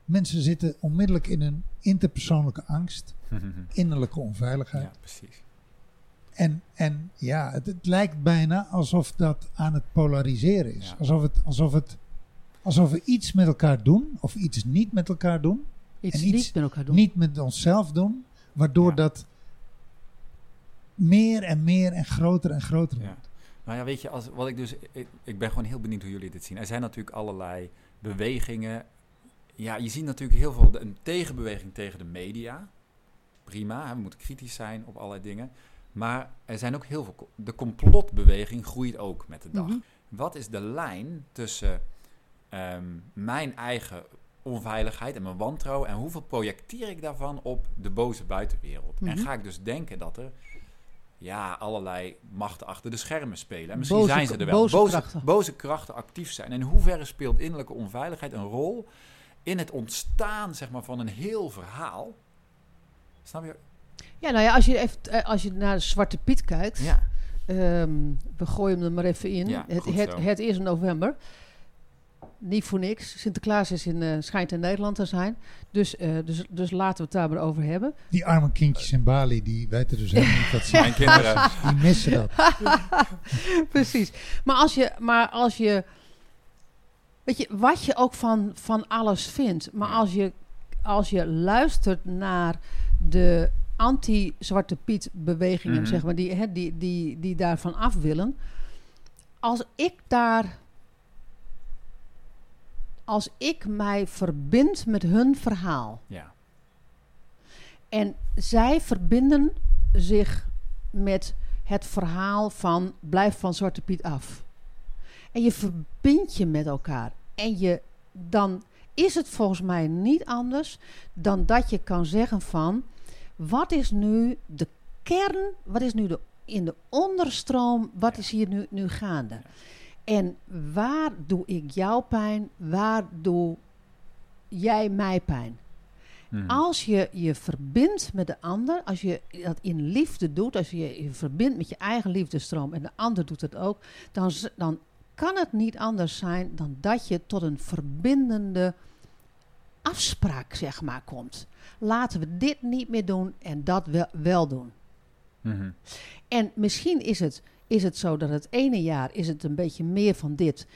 Mensen zitten onmiddellijk in een interpersoonlijke angst, *laughs* innerlijke onveiligheid. ja, precies. En, en ja, het, het lijkt bijna alsof dat aan het polariseren is. Ja. Alsof, het, alsof, het, alsof we iets met elkaar doen, of iets niet met elkaar doen. Iets En iets niet met elkaar doen. Niet met onszelf doen, waardoor Ja. dat meer en meer en groter en groter Ja. wordt. Nou ja, weet je, als, wat ik dus. Ik, ik ben gewoon heel benieuwd hoe jullie dit zien. Er zijn natuurlijk allerlei bewegingen. Ja, je ziet natuurlijk heel veel. Een tegenbeweging tegen de media. Prima, hè, we moeten kritisch zijn op allerlei dingen. Maar er zijn ook heel veel. De complotbeweging groeit ook met de dag. Mhm. Wat is de lijn tussen ehm, mijn eigen onveiligheid en mijn wantrouwen en hoeveel projecteer ik daarvan op de boze buitenwereld? En Mhm. ga ik dus denken dat er ja, allerlei machten achter de schermen spelen. En misschien Boze zijn ze er wel. boze boze, krachten. boze krachten actief zijn. En in hoeverre speelt innerlijke onveiligheid een rol in het ontstaan zeg maar, van een heel verhaal? Snap je? Ja, nou ja, als je, even, eh, als je naar Zwarte Piet kijkt. Ja, ehm, we gooien hem er maar even in. Ja, het, het, het is november. Niet voor niks. Sinterklaas is in, eh, schijnt in Nederland te zijn. Dus, eh, dus, dus laten we het daar maar over hebben. Die arme kindjes in Bali, die weten dus helemaal niet wat ze *laughs* Mijn kinderen. Die missen dat. *laughs* Precies. Maar als je, maar als je, weet je, wat je ook van, van alles vindt, maar als je, als je luistert naar de anti-Zwarte Piet bewegingen, Mhm. zeg maar, die, hè, die, die, die daarvan af willen. Als ik daar, als ik mij verbind met hun verhaal, Ja. en zij verbinden zich met het verhaal van blijf van Zwarte Piet af. En je verbindt je met elkaar. En je, dan is het volgens mij niet anders dan dat je kan zeggen van wat is nu de kern, wat is nu de, in de onderstroom, wat is hier nu, nu gaande? En waar doe ik jou pijn, waar doe jij mij pijn? Mhm. Als je je verbindt met de ander, als je dat in liefde doet, als je je verbindt met je eigen liefdestroom en de ander doet het ook, dan, dan kan het niet anders zijn dan dat je tot een verbindende afspraak, zeg maar, komt. Laten we dit niet meer doen en dat wel, wel doen. Mhm. En misschien is het, is het zo dat het ene jaar is het een beetje meer van dit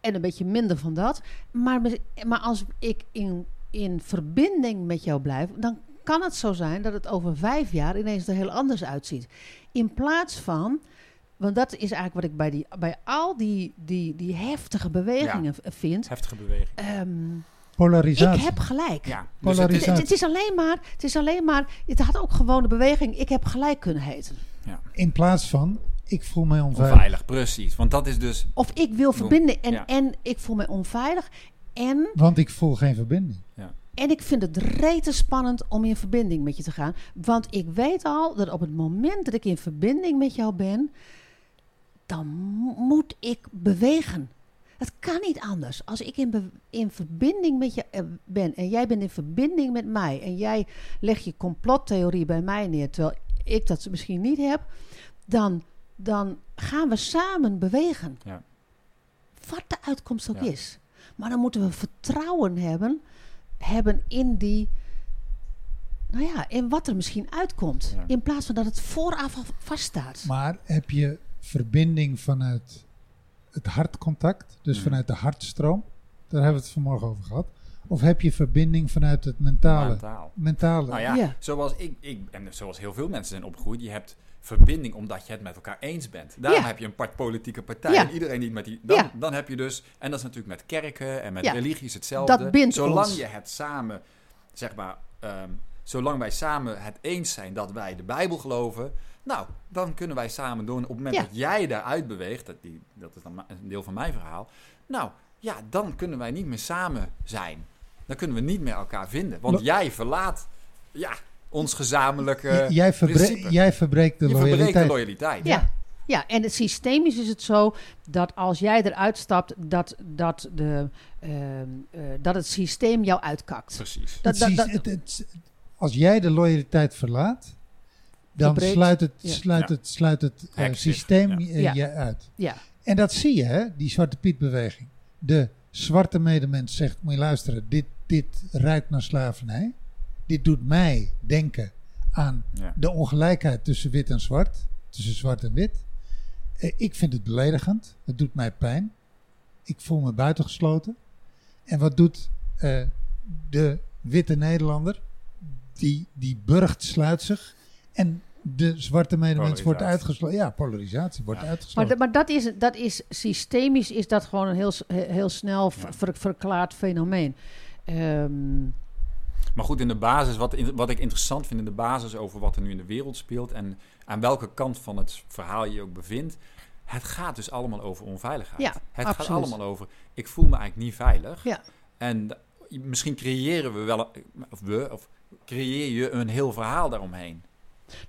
en een beetje minder van dat. Maar, maar als ik in, in verbinding met jou blijf, dan kan het zo zijn dat het over vijf jaar ineens er heel anders uitziet. In plaats van, want dat is eigenlijk wat ik bij, die, bij al die, die, die heftige bewegingen vind. Heftige beweging. ehm, Polarisatie. ik heb gelijk. Ja. Dus het Polarisatie. is, Het, het is alleen maar, het is alleen maar, het had ook gewoon de beweging, ik heb gelijk kunnen heten. In plaats van, ik voel mij onveilig. onveilig, precies. Want dat is dus... Of ik wil verbinden en, Ja. en ik voel me onveilig. En, Want ik voel geen verbinding. en ik vind het rete spannend om in verbinding met je te gaan. Want ik weet al dat op het moment dat ik in verbinding met jou ben, dan mo- moet ik bewegen. Het kan niet anders. Als ik in, be- in verbinding met je eh, ben en jij bent in verbinding met mij en jij legt je complottheorie bij mij neer, terwijl ik dat misschien niet heb, dan, dan gaan we samen bewegen. Ja. Wat de uitkomst ook Ja. is. Maar dan moeten we vertrouwen hebben, hebben in die. Nou ja, in wat er misschien uitkomt. Ja. In plaats van dat het vooraf al vaststaat. Maar heb je verbinding vanuit het hartcontact, dus Mhm. vanuit de hartstroom? Daar hebben we het vanmorgen over gehad. Of heb je verbinding vanuit het mentale? Mentaal. Mentale. Nou ja, Ja. zoals ik, ik en zoals heel veel mensen zijn opgegroeid, je hebt verbinding omdat je het met elkaar eens bent. Daarom Ja. heb je een part politieke partij Ja. en iedereen niet met die. Dan, Ja. dan heb je dus, en dat is natuurlijk met kerken en met Ja. religies hetzelfde. Dat bindt Zolang ons. je het samen, zeg maar, ehm, zolang wij samen het eens zijn dat wij de Bijbel geloven, nou, dan kunnen wij samen doen. Op het moment Ja. dat jij daaruit beweegt, dat, die, dat is dan een deel van mijn verhaal, nou ja, dan kunnen wij niet meer samen zijn. Dan kunnen we niet meer elkaar vinden. Want jij verlaat ja, ons gezamenlijke J- jij, verbre- principe. jij verbreekt de je verbreekt loyaliteit. de loyaliteit. Ja. Ja, en het systemisch is het zo dat als jij eruit stapt, dat, dat, de, ehm, eh, dat het systeem jou uitkakt. Precies. Dat, Het dat, sys- dat- het- het- als jij de loyaliteit verlaat, dan Verbreekt. sluit het, Ja. sluit Ja. het, sluit het eh, zich, systeem ja. eh, Ja. je uit. ja, En dat zie je, hè, die Zwarte Piet-beweging. De zwarte medemens zegt, moet je luisteren, dit, dit ruikt naar slavernij. Dit doet mij denken aan Ja. de ongelijkheid tussen wit en zwart. Tussen zwart en wit. Eh, ik vind het beledigend. Het doet mij pijn. Ik voel me buitengesloten. En wat doet eh, de witte Nederlander? Die, die burgt sluit zich. En de zwarte medemens wordt uitgesloten. Ja, polarisatie wordt Ja. maar, uitgesloten. d- maar dat, is, dat is systemisch, is dat gewoon een heel, heel snel ver- Ja. ver- verklaard fenomeen. Ehm, Maar goed, in de basis, wat, wat ik interessant vind in de basis over wat er nu in de wereld speelt en aan welke kant van het verhaal je je ook bevindt, het gaat dus allemaal over onveiligheid. Ja, het gaat allemaal over, ik voel me eigenlijk niet veilig. Ja. En misschien creëren we wel, of we, of creëer je een heel verhaal daaromheen.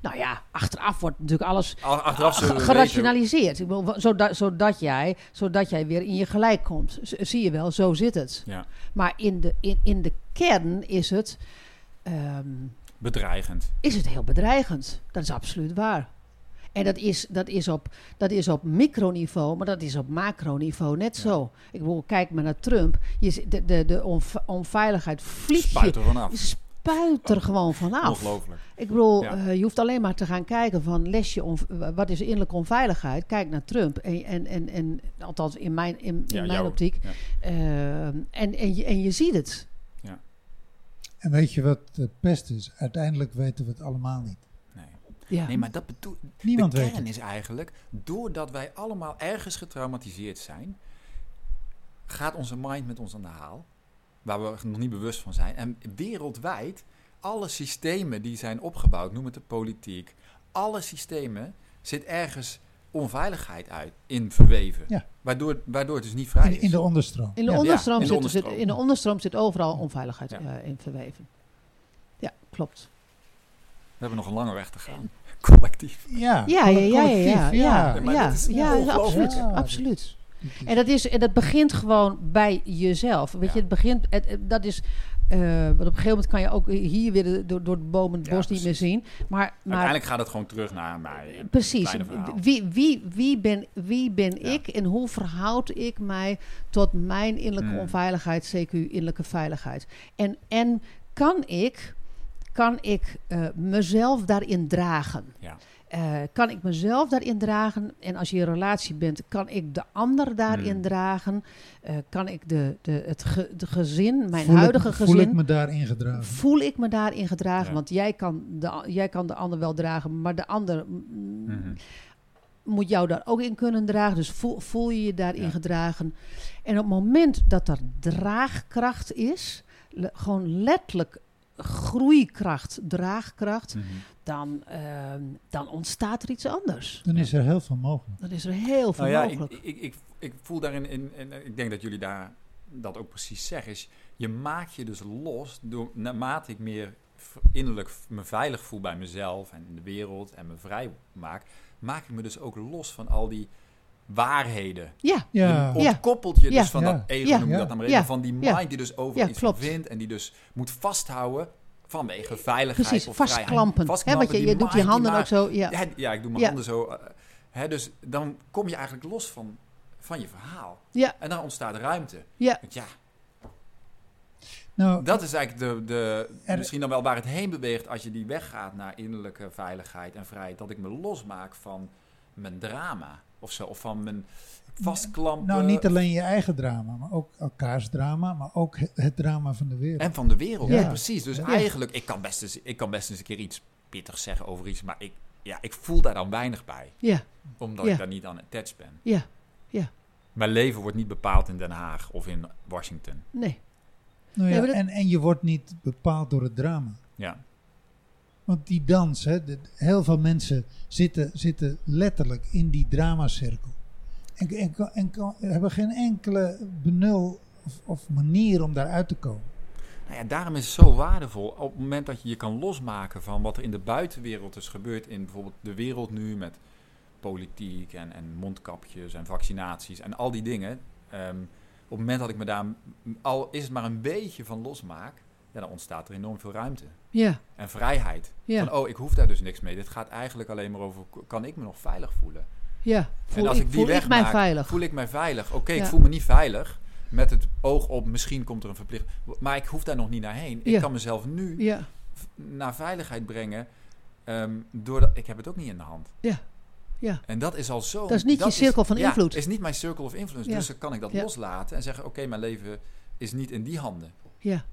Nou ja, achteraf wordt natuurlijk alles Achteraf gerationaliseerd. Zodat, zodat, jij, zodat jij weer in je gelijk komt. Z- zie je wel, zo zit het. Ja, Maar in de, in, in de kern is het, ehm, bedreigend. is het heel bedreigend. Dat is absoluut waar. En dat is, dat, is op, dat is op microniveau, maar dat is op macroniveau net Ja. zo. Ik bedoel, kijk maar naar Trump. Je, de, de, de onv- onveiligheid vliegt Spuit er vanaf. Je spuit er gewoon vanaf. Ongelooflijk. Ik bedoel, Ja. eh, je hoeft alleen maar te gaan kijken van lesje on, wat is innerlijke onveiligheid. Kijk naar Trump. En, en, en, en althans in mijn, in, in Ja, mijn jou. optiek. Ja. Eh, en, en, je, en je ziet het. En weet je wat de pest is? Uiteindelijk weten we het allemaal niet. Nee. Ja. nee, maar dat bedoel... Niemand de weet kern het. is eigenlijk, doordat wij allemaal ergens getraumatiseerd zijn, gaat onze mind met ons aan de haal, waar we nog niet bewust van zijn. En wereldwijd, alle systemen die zijn opgebouwd, noem het de politiek, alle systemen zit ergens onveiligheid uit in verweven. Ja. Waardoor, waardoor het dus niet vrij is. In, de onderstroom. In de, Ja. onderstroom in de zit, onderstroom. Zit, in de onderstroom zit overal onveiligheid Ja. eh, in verweven. Ja, klopt. We hebben nog een lange weg te gaan. *laughs* Collectief. Ja, Ja, ja, ja, ja, ja, ja, absoluut, Ja, absoluut. En dat, is, en dat begint gewoon bij jezelf. Weet Ja. je, het begint, het, het- dat is, eh, want op een gegeven moment kan je ook hier weer de- door, door het bomen het Ja, bos niet meer zien. Maar, maar Uiteindelijk gaat het gewoon terug naar mij. Precies. Wie, wie, wie ben, wie ben Ja. ik en hoe verhoud ik mij tot mijn innerlijke Mm. onveiligheid, CQ innerlijke veiligheid? En, en kan ik, kan ik eh, mezelf daarin dragen? Ja. Eh, kan ik mezelf daarin dragen? En als je in relatie bent, kan ik de ander daarin Mm. dragen? Eh, kan ik de, de, het ge, de gezin, mijn voel huidige ik, gezin... Voel ik me daarin gedragen? Voel ik me daarin gedragen? Ja. Want jij kan, de, jij kan de ander wel dragen, maar de ander mm, Mhm. moet jou daar ook in kunnen dragen. Dus voel, voel je je daarin Ja. gedragen. En op het moment dat er draagkracht is, le- gewoon letterlijk groeikracht, draagkracht, Mhm. Dan, ehm, dan ontstaat er iets anders. Dan is er heel veel mogelijk. Dan is er heel veel Nou ja, ik, mogelijk. ik, ik, ik voel daarin, in, en ik denk dat jullie daar dat ook precies zeggen, is je maakt je dus los door, naarmate ik meer innerlijk me veilig voel bij mezelf en in de wereld en me vrij maak, maak ik me dus ook los van al die waarheden. ja, Ja, Je Ja. ontkoppelt je dus van Ja. dat ego, Ja. noem je dat Ja. dan maar even, Ja. van die Ja. mind die dus over Ja, iets vindt en die dus moet vasthouden vanwege veiligheid precies. of vrijheid. Vastklampen. Hè, Vastklampen, want je, je doet je handen ook zo. Ja, ja, ja, ik doe mijn Ja. handen zo. eh, hè, dus dan kom je eigenlijk los van, van je verhaal. ja, En dan ontstaat ruimte. ja. Want ja, nou, dat is eigenlijk de, de, Er- misschien dan wel waar het heen beweegt als je die weggaat naar innerlijke veiligheid en vrijheid. Dat ik me losmaak van mijn drama of zo. Of van mijn vastklampen. nou, niet alleen je eigen drama, maar ook elkaars drama, maar ook het, drama van de wereld. En van de wereld, Ja. ja. precies. Dus Ja. eigenlijk, ik kan, best eens, ik kan best eens een keer iets pittigs zeggen over iets. Maar ik, ja, ik voel daar dan weinig bij. ja. Omdat Ja. ik daar niet aan attached ben. Ja, Mijn leven wordt niet bepaald in Den Haag of in Washington. nee. Nou ja, en, en je wordt niet bepaald door het drama. Ja, Want die dans, hè, de- heel veel mensen zitten, zitten letterlijk in die dramacirkel. En, en, en, kan- hebben geen enkele benul of, of manier om daaruit te komen. Nou ja, daarom is het zo waardevol op het moment dat je je kan losmaken van wat er in de buitenwereld is gebeurd. In bijvoorbeeld de wereld nu met politiek en, en mondkapjes en vaccinaties en al die dingen. Ehm, op het moment dat ik me daar, al is het maar een beetje van losmaak, ja, dan ontstaat er enorm veel ruimte. Ja, En vrijheid. ja, Van, oh, ik hoef daar dus niks mee. Dit gaat eigenlijk alleen maar over, kan ik me nog veilig voelen? Ja. Voel, en als ik, ik die voel ik mij veilig? voel ik mij veilig. Oké, Ja. ik voel me niet veilig. Met het oog op, misschien komt er een verplicht. Maar ik hoef daar nog niet naar heen. Ik Ja. kan mezelf nu Ja, naar veiligheid brengen. ehm, doordat ik heb het ook niet in de hand. ja, ja. En dat is al zo. Dat is niet je cirkel van ja, invloed. is niet mijn circle of influence. Ja. Dus dan kan ik dat Ja. loslaten en zeggen: Oké, mijn leven is niet in die handen. Ja.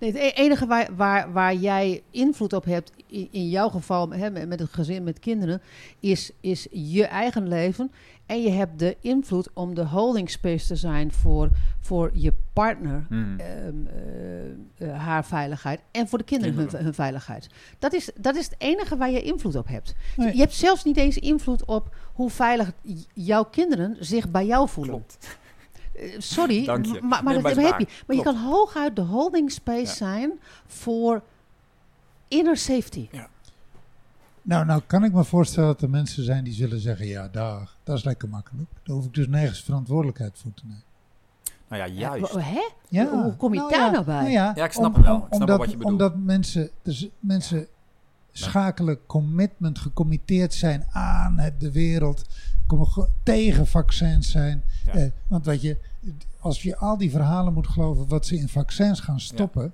Nee, het e- enige waar, waar, waar jij invloed op hebt, in, in jouw geval hè, met, met het gezin, met kinderen, is, is je eigen leven. En je hebt de invloed om de holding space te zijn voor, voor je partner, Hmm. ehm, eh, eh, haar veiligheid. En voor de kinderen hun, veiligheid. Dat is, dat is het enige waar je invloed op hebt. Nee. Je hebt zelfs niet eens invloed op hoe veilig jouw kinderen zich bij jou voelen. Klopt. Eh, Sorry, Dank je. m- maar, maar Nee, dat maar heb het je. Maar je kan hooguit de holding space Ja. zijn voor inner safety. Nou, nou kan ik me voorstellen dat er mensen zijn die zullen zeggen, ja, dag, dat is lekker makkelijk. Daar hoef ik dus nergens verantwoordelijkheid voor te nemen. Nou ja, Ja, juist. hè? Ja, Hoe kom je nou daar ja, nou bij? ja, Ja, ik snap om- hem wel. Ik snap wel omdat, wat je bedoelt. Omdat mensen, dus mensen schakelen, commitment, gecommitteerd zijn aan het, de wereld, tegen vaccins zijn. Ja. Eh, want weet je, als je al die verhalen moet geloven wat ze in vaccins gaan stoppen,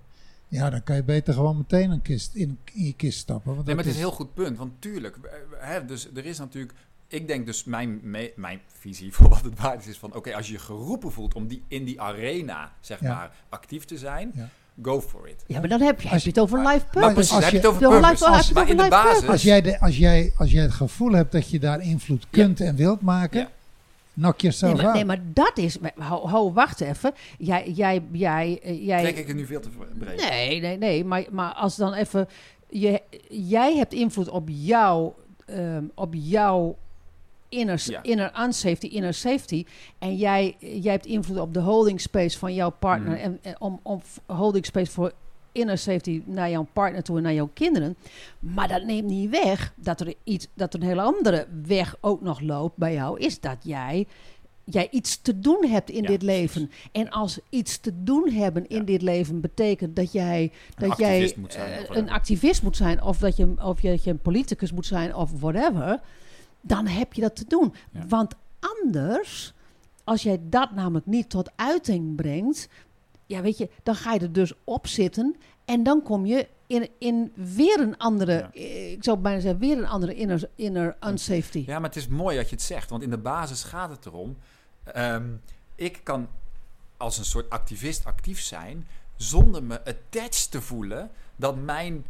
ja, dan kan je beter gewoon meteen een kist in, in je kist stappen. Want Nee, maar dat het is een heel goed punt. Want tuurlijk, eh, hè, dus er is natuurlijk... Ik denk dus, mijn, me- mijn visie *laughs* voor wat het waard is, is van... Oké, als je je geroepen voelt om die, in die arena, zeg Ja. maar, actief te zijn... Ja. Go for it. Ja, maar dan heb je, heb je het over life Maar purpose. precies, als heb je het over purpose. life- als maar in de basis... purpose- Als jij, de, als, jij, als jij het gevoel hebt dat je daar invloed kunt en wilt maken, Ja. Nee jezelf maar, out. nee, maar dat is... maar Ho, ho, wacht even. Jij... jij, jij, eh, jij Trek ik het nu veel te breed? Nee, nee, nee. Maar, maar als dan even... Je, jij hebt invloed op jou... ehm, op jouw inner, Ja. inner unsafety, inner safety. En jij, jij hebt invloed op de holding space van jouw partner. Mhm. En, en om, om holding space voor inner safety naar jouw partner toe en naar jouw kinderen. Maar dat neemt niet weg dat er, iets, dat er een hele andere weg ook nog loopt bij jou. Is dat jij, jij iets te doen hebt in Ja, dit precies. leven. En als iets te doen hebben in Ja. dit leven betekent dat jij, dat jij activist moet zijn, eh, een activist moet zijn. Of dat je, of je, dat je een politicus moet zijn of whatever. Dan heb je dat te doen. Ja. Want anders, als jij dat namelijk niet tot uiting brengt, ja, weet je, dan ga je er dus op zitten en dan kom je in, in weer een andere, Ja. eh, ik zou bijna zeggen, weer een andere inner, inner unsafety. Ja, maar het is mooi dat je het zegt. Want in de basis gaat het erom... ehm, ik kan als een soort activist actief zijn... zonder me attached te voelen... dat mijn,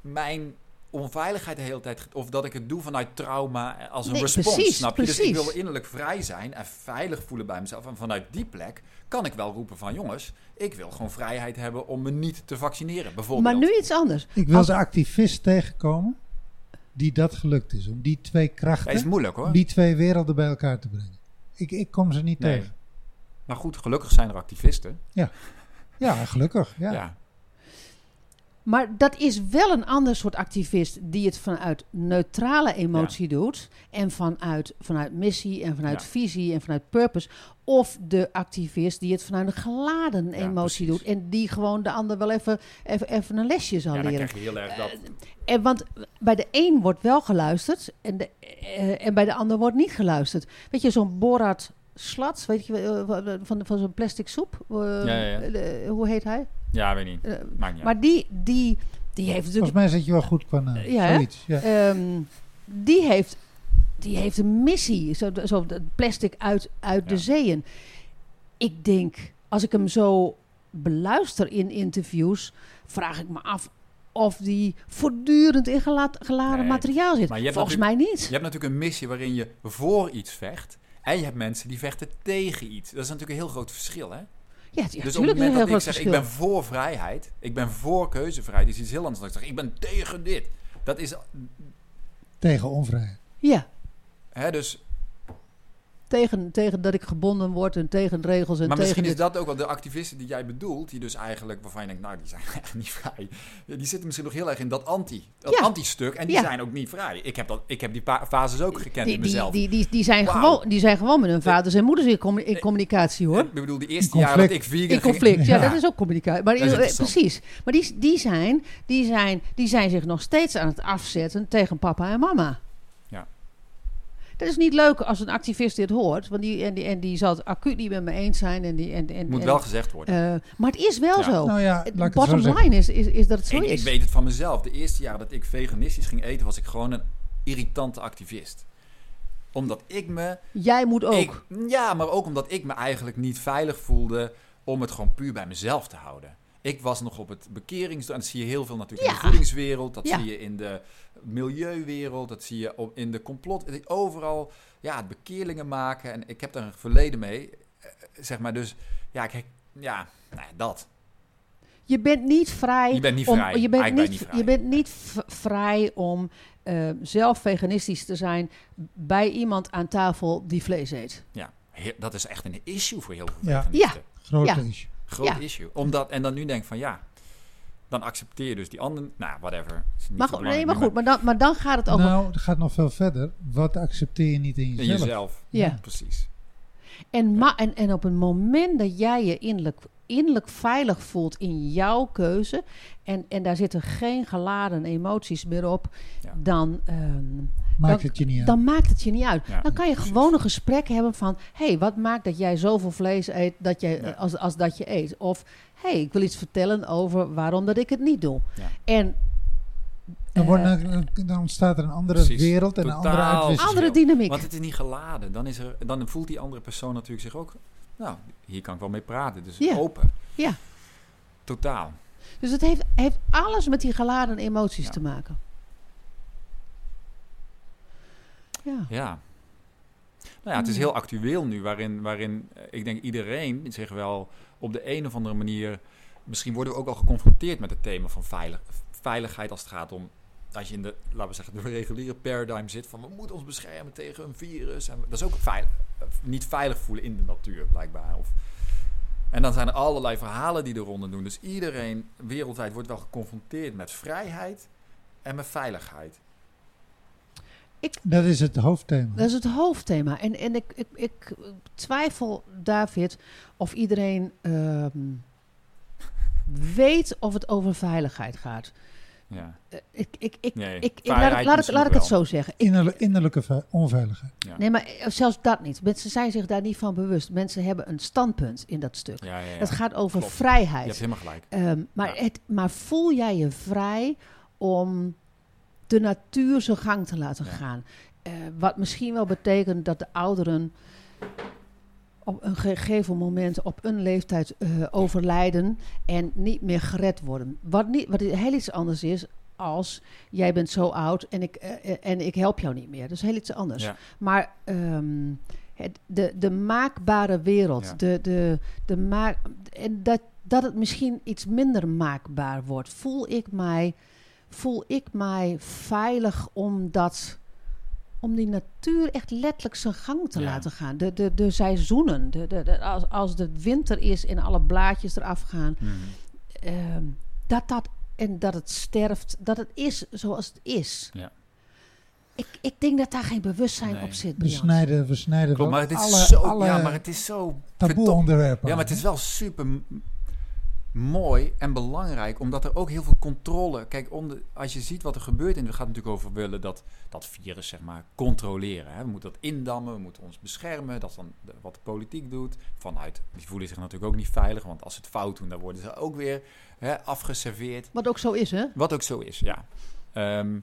mijn onveiligheid de hele tijd... of dat ik het doe vanuit trauma als een Nee, respons, precies, snap je? Dus ik precies. wil innerlijk vrij zijn en veilig voelen bij mezelf. En vanuit die plek kan ik wel roepen van... jongens, ik wil gewoon vrijheid hebben om me niet te vaccineren, bijvoorbeeld. Maar nu iets anders. Ik wil Als- de activist tegenkomen die dat gelukt is. Om die twee Ja, krachten, is moeilijk hoor. die twee werelden bij elkaar te brengen. Ik, ik kom ze niet Nee. tegen. Maar goed, gelukkig zijn er activisten. Ja, gelukkig. Ja. ja. Maar dat is wel een ander soort activist die het vanuit neutrale emotie doet. En vanuit, vanuit missie en vanuit Ja. visie en vanuit purpose. Of de activist die het vanuit een geladen Ja, emotie precies. doet. En die gewoon de ander wel even, even, even een lesje zal leren. krijg je heel erg dat... En want bij de een wordt wel geluisterd en, de, eh, en bij de ander wordt niet geluisterd. Weet je, zo'n Borat Slats, weet je, eh, van, van zo'n plastic soep. eh, Ja, ja, ja. eh, hoe heet hij? Ja, weet niet. Maakt niet uit. Maar die, die, die heeft natuurlijk Volgens mij zit je wel goed qua naam. Ja, hè? Zoiets. Ja. Ehm, die, heeft, die heeft een missie. Zo, zo plastic uit, uit de zeeën. Ik denk, als ik hem zo beluister in interviews, vraag ik me af of die voortdurend in gela- geladen Nee, materiaal zit. maar je hebt Volgens mij niet. Je hebt natuurlijk een missie waarin je voor iets vecht. En je hebt mensen die vechten tegen iets. Dat is natuurlijk een heel groot verschil, hè? Ja, ja dus op het moment dat ik zeg, verschil. ik ben voor vrijheid, ik ben voor keuzevrijheid, is iets heel anders dan ik zeg, ik ben tegen dit. Dat is, Tegen onvrijheid. Ja, hè, dus, tegen, tegen dat ik gebonden word en tegen regels en maar tegen misschien is dit. dat ook wel de activisten die jij bedoelt, die dus eigenlijk, waarvan je denkt, nou, die zijn *laughs* echt niet vrij. Die zitten misschien nog heel erg in dat anti, dat Ja. anti-stuk, en die Ja. zijn ook niet vrij. Ik heb, dat, ik heb die fases ook gekend Die, in mezelf. die, die, die, zijn gewoon, die zijn gewoon met hun vaders en moeders in, Nee. communicatie hoor. Ik bedoel, die eerste jaren dat ik conflict. vegan In ging- conflict, ja, *laughs* Ja. dat is ook communicatie. Maar eh, precies. Maar die, die, zijn, die, zijn, die zijn zich nog steeds aan het afzetten tegen papa en mama. Dat is niet leuk als een activist dit hoort. Want die, en, die, en die zal het acuut niet met me eens zijn. En die, en, en, moet en- wel gezegd worden. eh, maar het is wel Ja. zo. Nou ja, Het laat ik het zo bottom zeggen. line is, is, is dat het zo is. ik weet het van mezelf. De eerste jaren dat ik veganistisch ging eten, was ik gewoon een irritante activist. Omdat ik me... Jij moet ook. Ik, ja, maar ook omdat ik me eigenlijk niet veilig voelde om het gewoon puur bij mezelf te houden. Ik was nog op het bekerings... En dat zie je heel veel natuurlijk in Ja. de voedingswereld. Dat Ja. zie je in de milieuwereld. Dat zie je op, in de complot. Overal, ja, het bekeerlingen maken. En ik heb daar een verleden mee. eh, Zeg maar, dus... Ja, ik, ja nou ja, dat. Je bent niet vrij. Je bent niet om, vrij. Je bent ben niet, vrij. je bent niet vrij om eh, zelf veganistisch te zijn bij iemand aan tafel die vlees eet. Ja, dat is echt een issue voor heel veel Ja. veganisten. Grote Ja. issue. Groot Ja. issue. Omdat, en dan nu denk ik van ja, dan accepteer je dus die anderen. Nou, whatever. Maar, goed, nee, maar goed, maar dan, maar dan gaat het over. Nou, het gaat nog veel verder. Wat accepteer je niet in In jezelf? jezelf. ja. Precies. En, ma- en, en op het moment dat jij je innerlijk, innerlijk veilig voelt in jouw keuze. En, en daar zitten geen geladen emoties meer op. Ja. Dan, ehm, Maakt dan, het je niet uit. dan maakt het je niet uit. Ja, dan kan je precies. gewoon een gesprek hebben van... hé, hey, wat maakt dat jij zoveel vlees eet dat je, Ja. als, als dat je eet? Of hé, hey, ik wil iets vertellen over waarom dat ik het niet doe. Ja. En Dan, wordt, eh, dan, dan ontstaat er een andere Precies. wereld en een andere Totaal. uitwisseling. andere dynamiek. Want het is niet geladen. Dan, is er, dan voelt die andere persoon natuurlijk zich ook... Nou, hier kan ik wel mee praten. Dus Ja. open. Ja. Totaal. Dus het heeft, heeft alles met die geladen emoties Ja. te maken. Ja. Ja. Nou ja, het is Hmm. heel actueel nu, waarin, waarin eh, ik denk iedereen zich wel op de een of andere manier... Misschien worden we ook wel geconfronteerd met het thema van veilig, veiligheid als het gaat om... Als je in de, laten we zeggen, de reguliere paradigm zit van we moeten ons beschermen tegen een virus. En dat is ook veilig, eh, niet veilig voelen in de natuur, blijkbaar. Of, en dan zijn er allerlei verhalen die eronder doen. Dus iedereen wereldwijd wordt wel geconfronteerd met vrijheid en met veiligheid. Dat is het hoofdthema. Dat is het hoofdthema. En, en ik, ik, ik twijfel, David, of iedereen ehm, weet of het over veiligheid gaat. Ja. Eh, ik, ik, ik, Nee, ik, ik- vrijheid laat, ik- laat, ik, laat ik het zo zeggen. Ik- Innerlijk- innerlijke onveiligheid. Ja. nee, maar eh, zelfs dat niet. Mensen zijn zich daar niet van bewust. Mensen hebben een standpunt in dat stuk. Ja, ja, ja. Het gaat over klopt. Je vrijheid. hebt helemaal gelijk. Ehm, maar, Ja. het, maar voel jij je vrij om de natuur zijn gang te laten gaan? Eh, wat misschien wel betekent dat de ouderen op een gegeven moment op een leeftijd eh, overlijden en niet meer gered worden. Wat, niet, wat heel iets anders is als jij bent zo oud en ik, eh, en ik help jou niet meer. Dat is heel iets anders. Ja. Maar ehm, het, de, de maakbare wereld, Ja. de, de, de maak, en dat, dat het misschien iets minder maakbaar wordt, voel ik mij, voel ik mij veilig om dat om die natuur echt letterlijk zijn gang te Ja. laten gaan. De, de, de seizoenen, de, de, de- als, als het winter is en alle blaadjes eraf gaan, Mhm. ehm, dat dat en dat het sterft, dat het is zoals het is. Ja. Ik, ik denk dat daar geen bewustzijn Nee. op zit. We snijden, we snijden Klopt, wel maar het is alle, zo... alle ja, maar het is zo... taboe onderwerpen. Ja, maar het is wel super mooi en belangrijk, omdat er ook heel veel controle... Kijk, als je ziet wat er gebeurt, en we gaan natuurlijk over willen dat dat virus, zeg maar, controleren. Hè. We moeten dat indammen, we moeten ons beschermen. Dat is dan de- wat de politiek doet. Vanuit, die voelen zich natuurlijk ook niet veilig, want als ze het fout doen, dan worden ze ook weer hè, afgeserveerd. Wat ook zo is, hè? Wat ook zo is, ja. Ehm,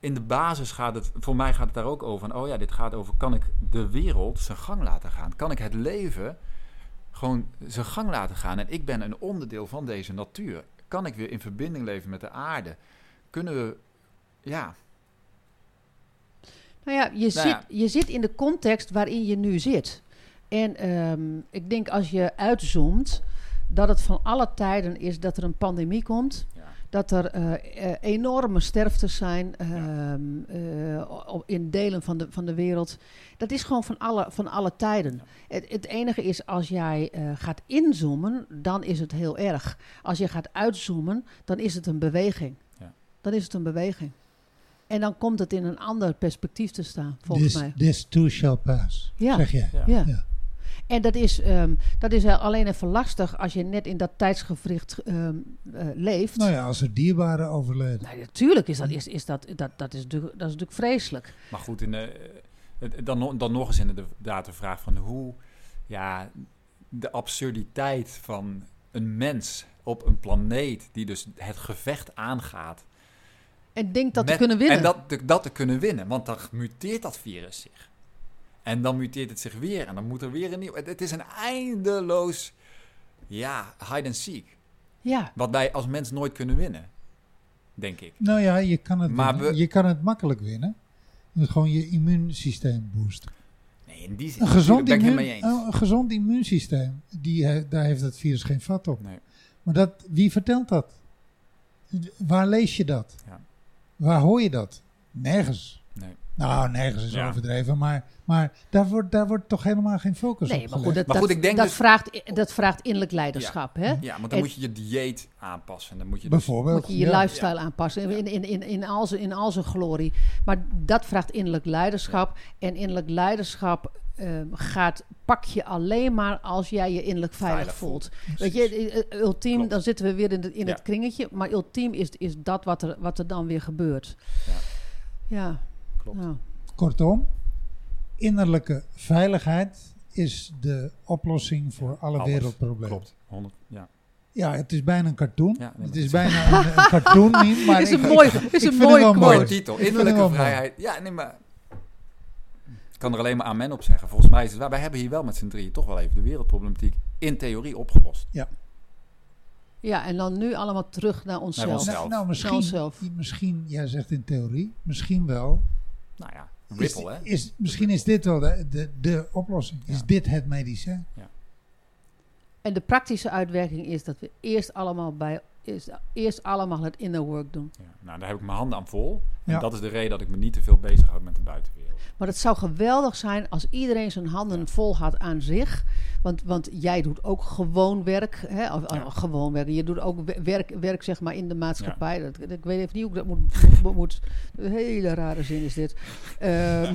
in de basis gaat het, voor mij gaat het daar ook over. Van, oh ja, dit gaat over, kan ik de wereld zijn gang laten gaan? Kan ik het leven gewoon zijn gang laten gaan? En ik ben een onderdeel van deze natuur. Kan ik weer in verbinding leven met de aarde? Kunnen we, ja, Nou ja, je, Nou zit, ja. je zit in de context waarin je nu zit. En ehm, ik denk als je uitzoomt, dat het van alle tijden is dat er een pandemie komt. ja, Dat er eh, eh, enorme sterftes zijn ehm, eh, op- in delen van de, van de wereld. Dat is gewoon van alle, van alle tijden. Het, het enige is, als jij eh, gaat inzoomen, dan is het heel erg. Als je gaat uitzoomen, dan is het een beweging. Ja. Dan is het een beweging. En dan komt het in een ander perspectief te staan, volgens this, mij. this too shall pass, Ja. zeg jij. ja. En dat is, ehm, dat is wel alleen even lastig als je net in dat tijdsgevricht ehm, eh, leeft. Nou ja, als er dierbaren overleden. Nee, natuurlijk is dat, is, is dat, dat, dat, is natuurlijk, dat is natuurlijk vreselijk. Maar goed, in de, het- dan, dan nog eens inderdaad de vraag van hoe, ja, de absurditeit van een mens op een planeet die dus het gevecht aangaat. En denk dat te kunnen winnen. En dat, te- dat te kunnen winnen, want dan muteert dat virus zich. En dan muteert het zich weer en dan moet er weer een nieuw... Het, is een eindeloos, ja, hide and seek. Ja, Wat wij als mens nooit kunnen winnen, denk ik. Nou ja, je kan het, Maar we- je kan het makkelijk winnen. Moet gewoon je immuunsysteem boosten. Nee, in die zin Een gezond, ben ik het immuun, mee eens. een gezond immuunsysteem, die, daar heeft het virus geen vat op. Nee. Maar dat, wie vertelt dat? Waar lees je dat? Ja. Waar hoor je dat? Nergens. Nee. Nou, nergens is Ja. overdreven, maar, maar daar, wordt, daar wordt toch helemaal geen focus nee, op maar goed, gelegd? dat, Maar goed, dat, ik denk dat, dus- vraagt, dat vraagt innerlijk leiderschap. Hè? Ja, maar dan En- moet je je dieet aanpassen. Dan moet je dus- Bijvoorbeeld. Moet je je ja. lifestyle aanpassen in, in, in, in, al zijn, in al zijn glorie. Maar dat vraagt innerlijk leiderschap. En innerlijk leiderschap ehm, gaat, pak je alleen maar als jij je innerlijk veilig, Veilig voelt. voelt. Weet je, ultiem, Klopt. dan zitten we weer in, de, in Ja. het kringetje. Maar ultiem is, is dat wat er, wat er dan weer gebeurt. Ja. Ja, Klopt. Kortom, innerlijke veiligheid is de oplossing voor alle Alles. wereldproblemen. Klopt. 100, ja. Ja, het is bijna een cartoon. Ja, nee, het is bijna een, een cartoon niet, *laughs* maar is ik, een mooi, ik- is ik een vind het mooie mooi. Mooie titel. Innerlijke vrijheid. Ja, nee, maar... Ik kan er alleen maar amen op zeggen. Volgens mij is het waar. Wij hebben hier wel met z'n drieën toch wel even de wereldproblematiek in theorie opgelost. Ja, en dan nu allemaal terug naar onszelf. onszelf. Nou, nou, misschien, onszelf. misschien, jij zegt in theorie, misschien wel. Nou ja, Is, ripple hè. is, misschien is dit wel de, de, de oplossing. Is Ja. dit het medicijn? En de praktische uitwerking is dat we eerst allemaal, bij, eerst, eerst allemaal het inner work doen. Ja, nou, daar heb ik mijn handen aan vol. En dat is de reden dat ik me niet te veel bezighoud met de buitenwereld. Maar het zou geweldig zijn als iedereen zijn handen vol had aan zich. Want, want jij doet ook gewoon werk. Hè? Of, Ja. of gewoon werk. Je doet ook we- werk, werk zeg maar, in de maatschappij. Dat, ik weet even niet hoe ik dat moet, moet. Een hele rare zin is dit. Ehm,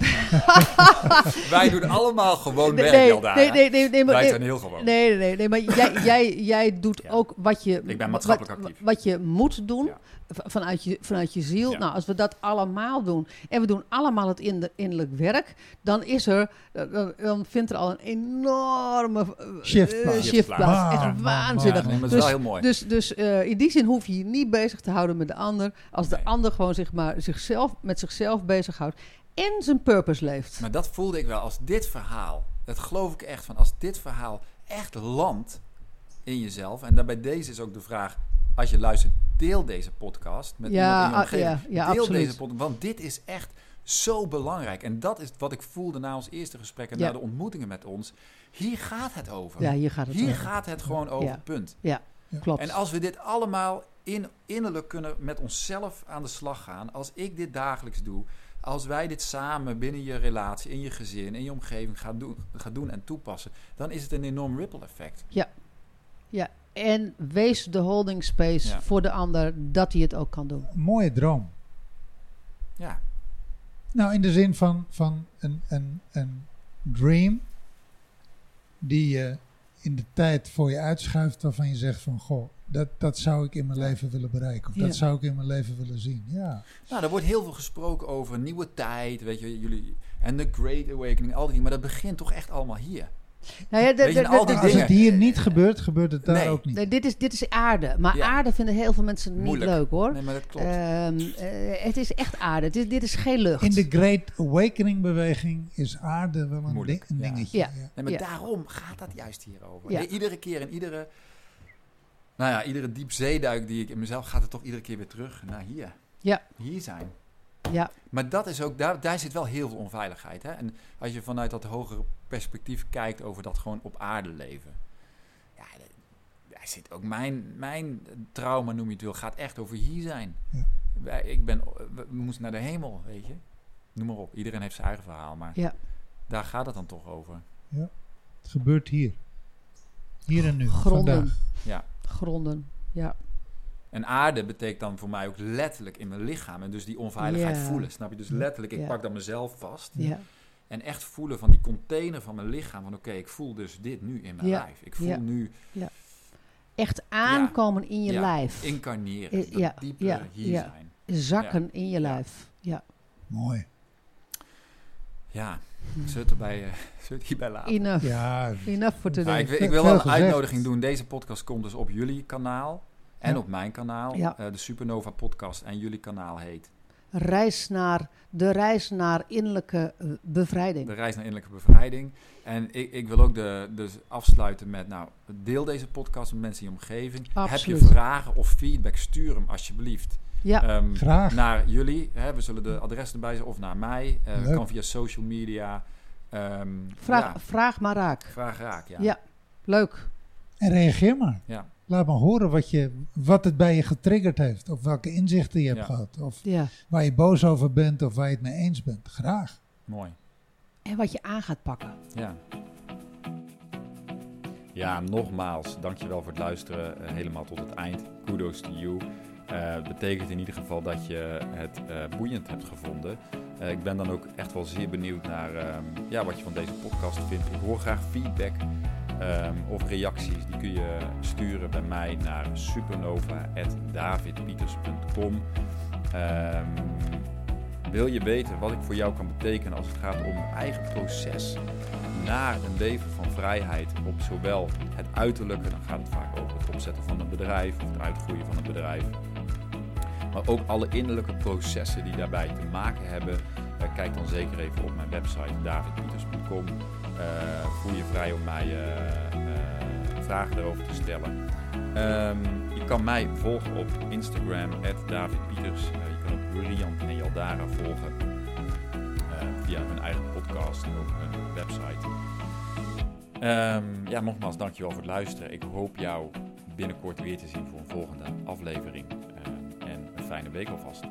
*laughs* Wij doen allemaal gewoon werk, nee, nee, nee, nee, nee, maar, Wij zijn heel gewoon. Nee, nee, nee, nee, maar jij, jij, jij doet ook wat je, Ik ben maatschappelijk wat, actief. wat je moet doen vanuit, je, vanuit je ziel. Ja. Nou, als we dat allemaal doen en we doen allemaal het in innerlijk werk, dan is er, dan, dan vindt er al een enorme eh, Shift eh, plaats. shift plaats. Man, Echt waanzinnig. Ja, nee, maar dat is dus wel heel mooi. dus, dus eh, in die zin hoef je je niet bezig te houden met de ander. Als de ander gewoon zich maar zichzelf, met zichzelf bezighoudt en zijn purpose leeft. Maar dat voelde ik wel als dit verhaal. Dat geloof ik echt van. Als dit verhaal echt landt in jezelf. En daarbij deze is ook de vraag. Als je luistert, deel deze podcast met Ja, iemand in je ah, omgeving. ja, ja, deel absoluut. deze podcast. Want dit is echt zo belangrijk. En dat is wat ik voelde na ons eerste gesprek en Ja. na de ontmoetingen met ons. Hier gaat het over. Ja, hier gaat het Hier over. gaat het gewoon over, Ja. punt. Klopt. En als we dit allemaal in, innerlijk kunnen met onszelf aan de slag gaan, als ik dit dagelijks doe, als wij dit samen binnen je relatie, in je gezin, in je omgeving gaan doen, gaan doen en toepassen, dan is het een enorm ripple effect. En wees de holding space Ja. voor de ander dat hij het ook kan doen. Mooie droom. Ja, Nou, in de zin van, van een, een, een dream die je in de tijd voor je uitschuift waarvan je zegt van goh, dat, dat zou ik in mijn leven willen bereiken. Of Ja. dat zou ik in mijn leven willen zien. Ja. nou, er wordt heel veel gesproken over nieuwe tijd, weet je, jullie, en de Great Awakening, al die dingen, maar dat begint toch echt allemaal hier. Nou ja, de- je, al die Als dingen. het hier niet gebeurt, gebeurt het daar Nee. ook niet. nee, dit, is, dit is aarde. Maar Ja. aarde vinden heel veel mensen niet Moeilijk. leuk hoor. Nee, maar dat klopt. Ehm, eh, het is echt aarde. Dit, dit is geen lucht. In de Great Awakening beweging is aarde wel een, Moeilijk, ding- een ja. dingetje. Ja. ja. Nee, maar Ja. daarom gaat dat juist hierover. Iedere keer in iedere, nou ja, iedere diepzeeduik die ik in mezelf gaat het toch iedere keer weer terug naar hier. Ja. Hier zijn. Ja, Maar dat is ook, daar, daar zit wel heel veel onveiligheid. Hè? En als je vanuit dat hogere perspectief kijkt over dat gewoon op aarde leven. Ja, daar zit ook mijn, mijn trauma, noem je het wil, gaat echt over hier zijn. Ja. Wij, ik ben, we, moesten naar de hemel, weet je. Noem maar op. Iedereen heeft zijn eigen verhaal. Maar Ja. daar gaat het dan toch over. Het gebeurt hier. Hier en nu. gronden. Vandaag. Ja. Gronden. Ja. En aarde betekent dan voor mij ook letterlijk in mijn lichaam. En dus die onveiligheid Ja. voelen. Snap je? Dus letterlijk, ik Ja. pak dan mezelf vast. Ja. En echt voelen van die container van mijn lichaam. Van oké, ik voel dus dit nu in mijn Ja. lijf. Ik voel Ja. nu Echt aankomen in je Ja. lijf. incarneren. Eh, dat ja, diepe ja, hier ja. zijn. Zakken in je lijf. Ja. Mooi. Ja, zullen we het erbij, eh, *laughs* zullen we het hierbij laten? Enough. Ja, Enough for Nou, today. ik, ik wil wel een uitnodiging doen. Deze podcast komt dus op jullie kanaal. En Ja. op mijn kanaal. Ja. Eh, de Supernova podcast. En jullie kanaal heet Reis naar, de reis naar innerlijke eh, bevrijding. De reis naar innerlijke bevrijding. En ik, ik wil ook de, dus afsluiten met, nou, deel deze podcast met mensen in je omgeving. Absoluut. Heb je vragen of feedback, stuur hem alsjeblieft. Ja, Ehm, Graag. Naar jullie, hè, we zullen de adres erbij zetten, of naar mij. Eh kan via social media. Ehm, vraag, ja, vraag maar raak. vraag raak, ja. Ja. Leuk. En reageer maar. Ja. Laat me horen wat, je, wat het bij je getriggerd heeft. Of welke inzichten je hebt Ja. gehad. Of Ja. waar je boos over bent of waar je het mee eens bent. Graag. mooi. En wat je aan gaat pakken. Ja. Ja, nogmaals, dankjewel voor het luisteren eh, helemaal tot het eind. Kudos to you. Eh, Het betekent in ieder geval dat je het eh, boeiend hebt gevonden. Eh, ik ben dan ook echt wel zeer benieuwd naar ehm, ja, wat je van deze podcast vindt. Ik hoor graag feedback ehm, of reacties. Die kun je sturen bij mij naar supernova.davidpieters.com. Ehm, wil je weten wat ik voor jou kan betekenen als het gaat om mijn eigen proces naar een leven van vrijheid op zowel het uiterlijke, dan gaat het vaak over het opzetten van een bedrijf of het uitgroeien van een bedrijf, maar ook alle innerlijke processen die daarbij te maken hebben. Uh, kijk dan zeker even op mijn website davidpieters.com. Uh, voel je vrij om mij uh, vragen erover te stellen. Um, je kan mij volgen op Instagram, davidpieters. je kan ook Rian en Jaldara volgen via hun eigen podcast en ook hun website. Um, ja, nogmaals, dankjewel voor het luisteren. Ik hoop jou binnenkort weer te zien voor een volgende aflevering. Uh, en een fijne week alvast.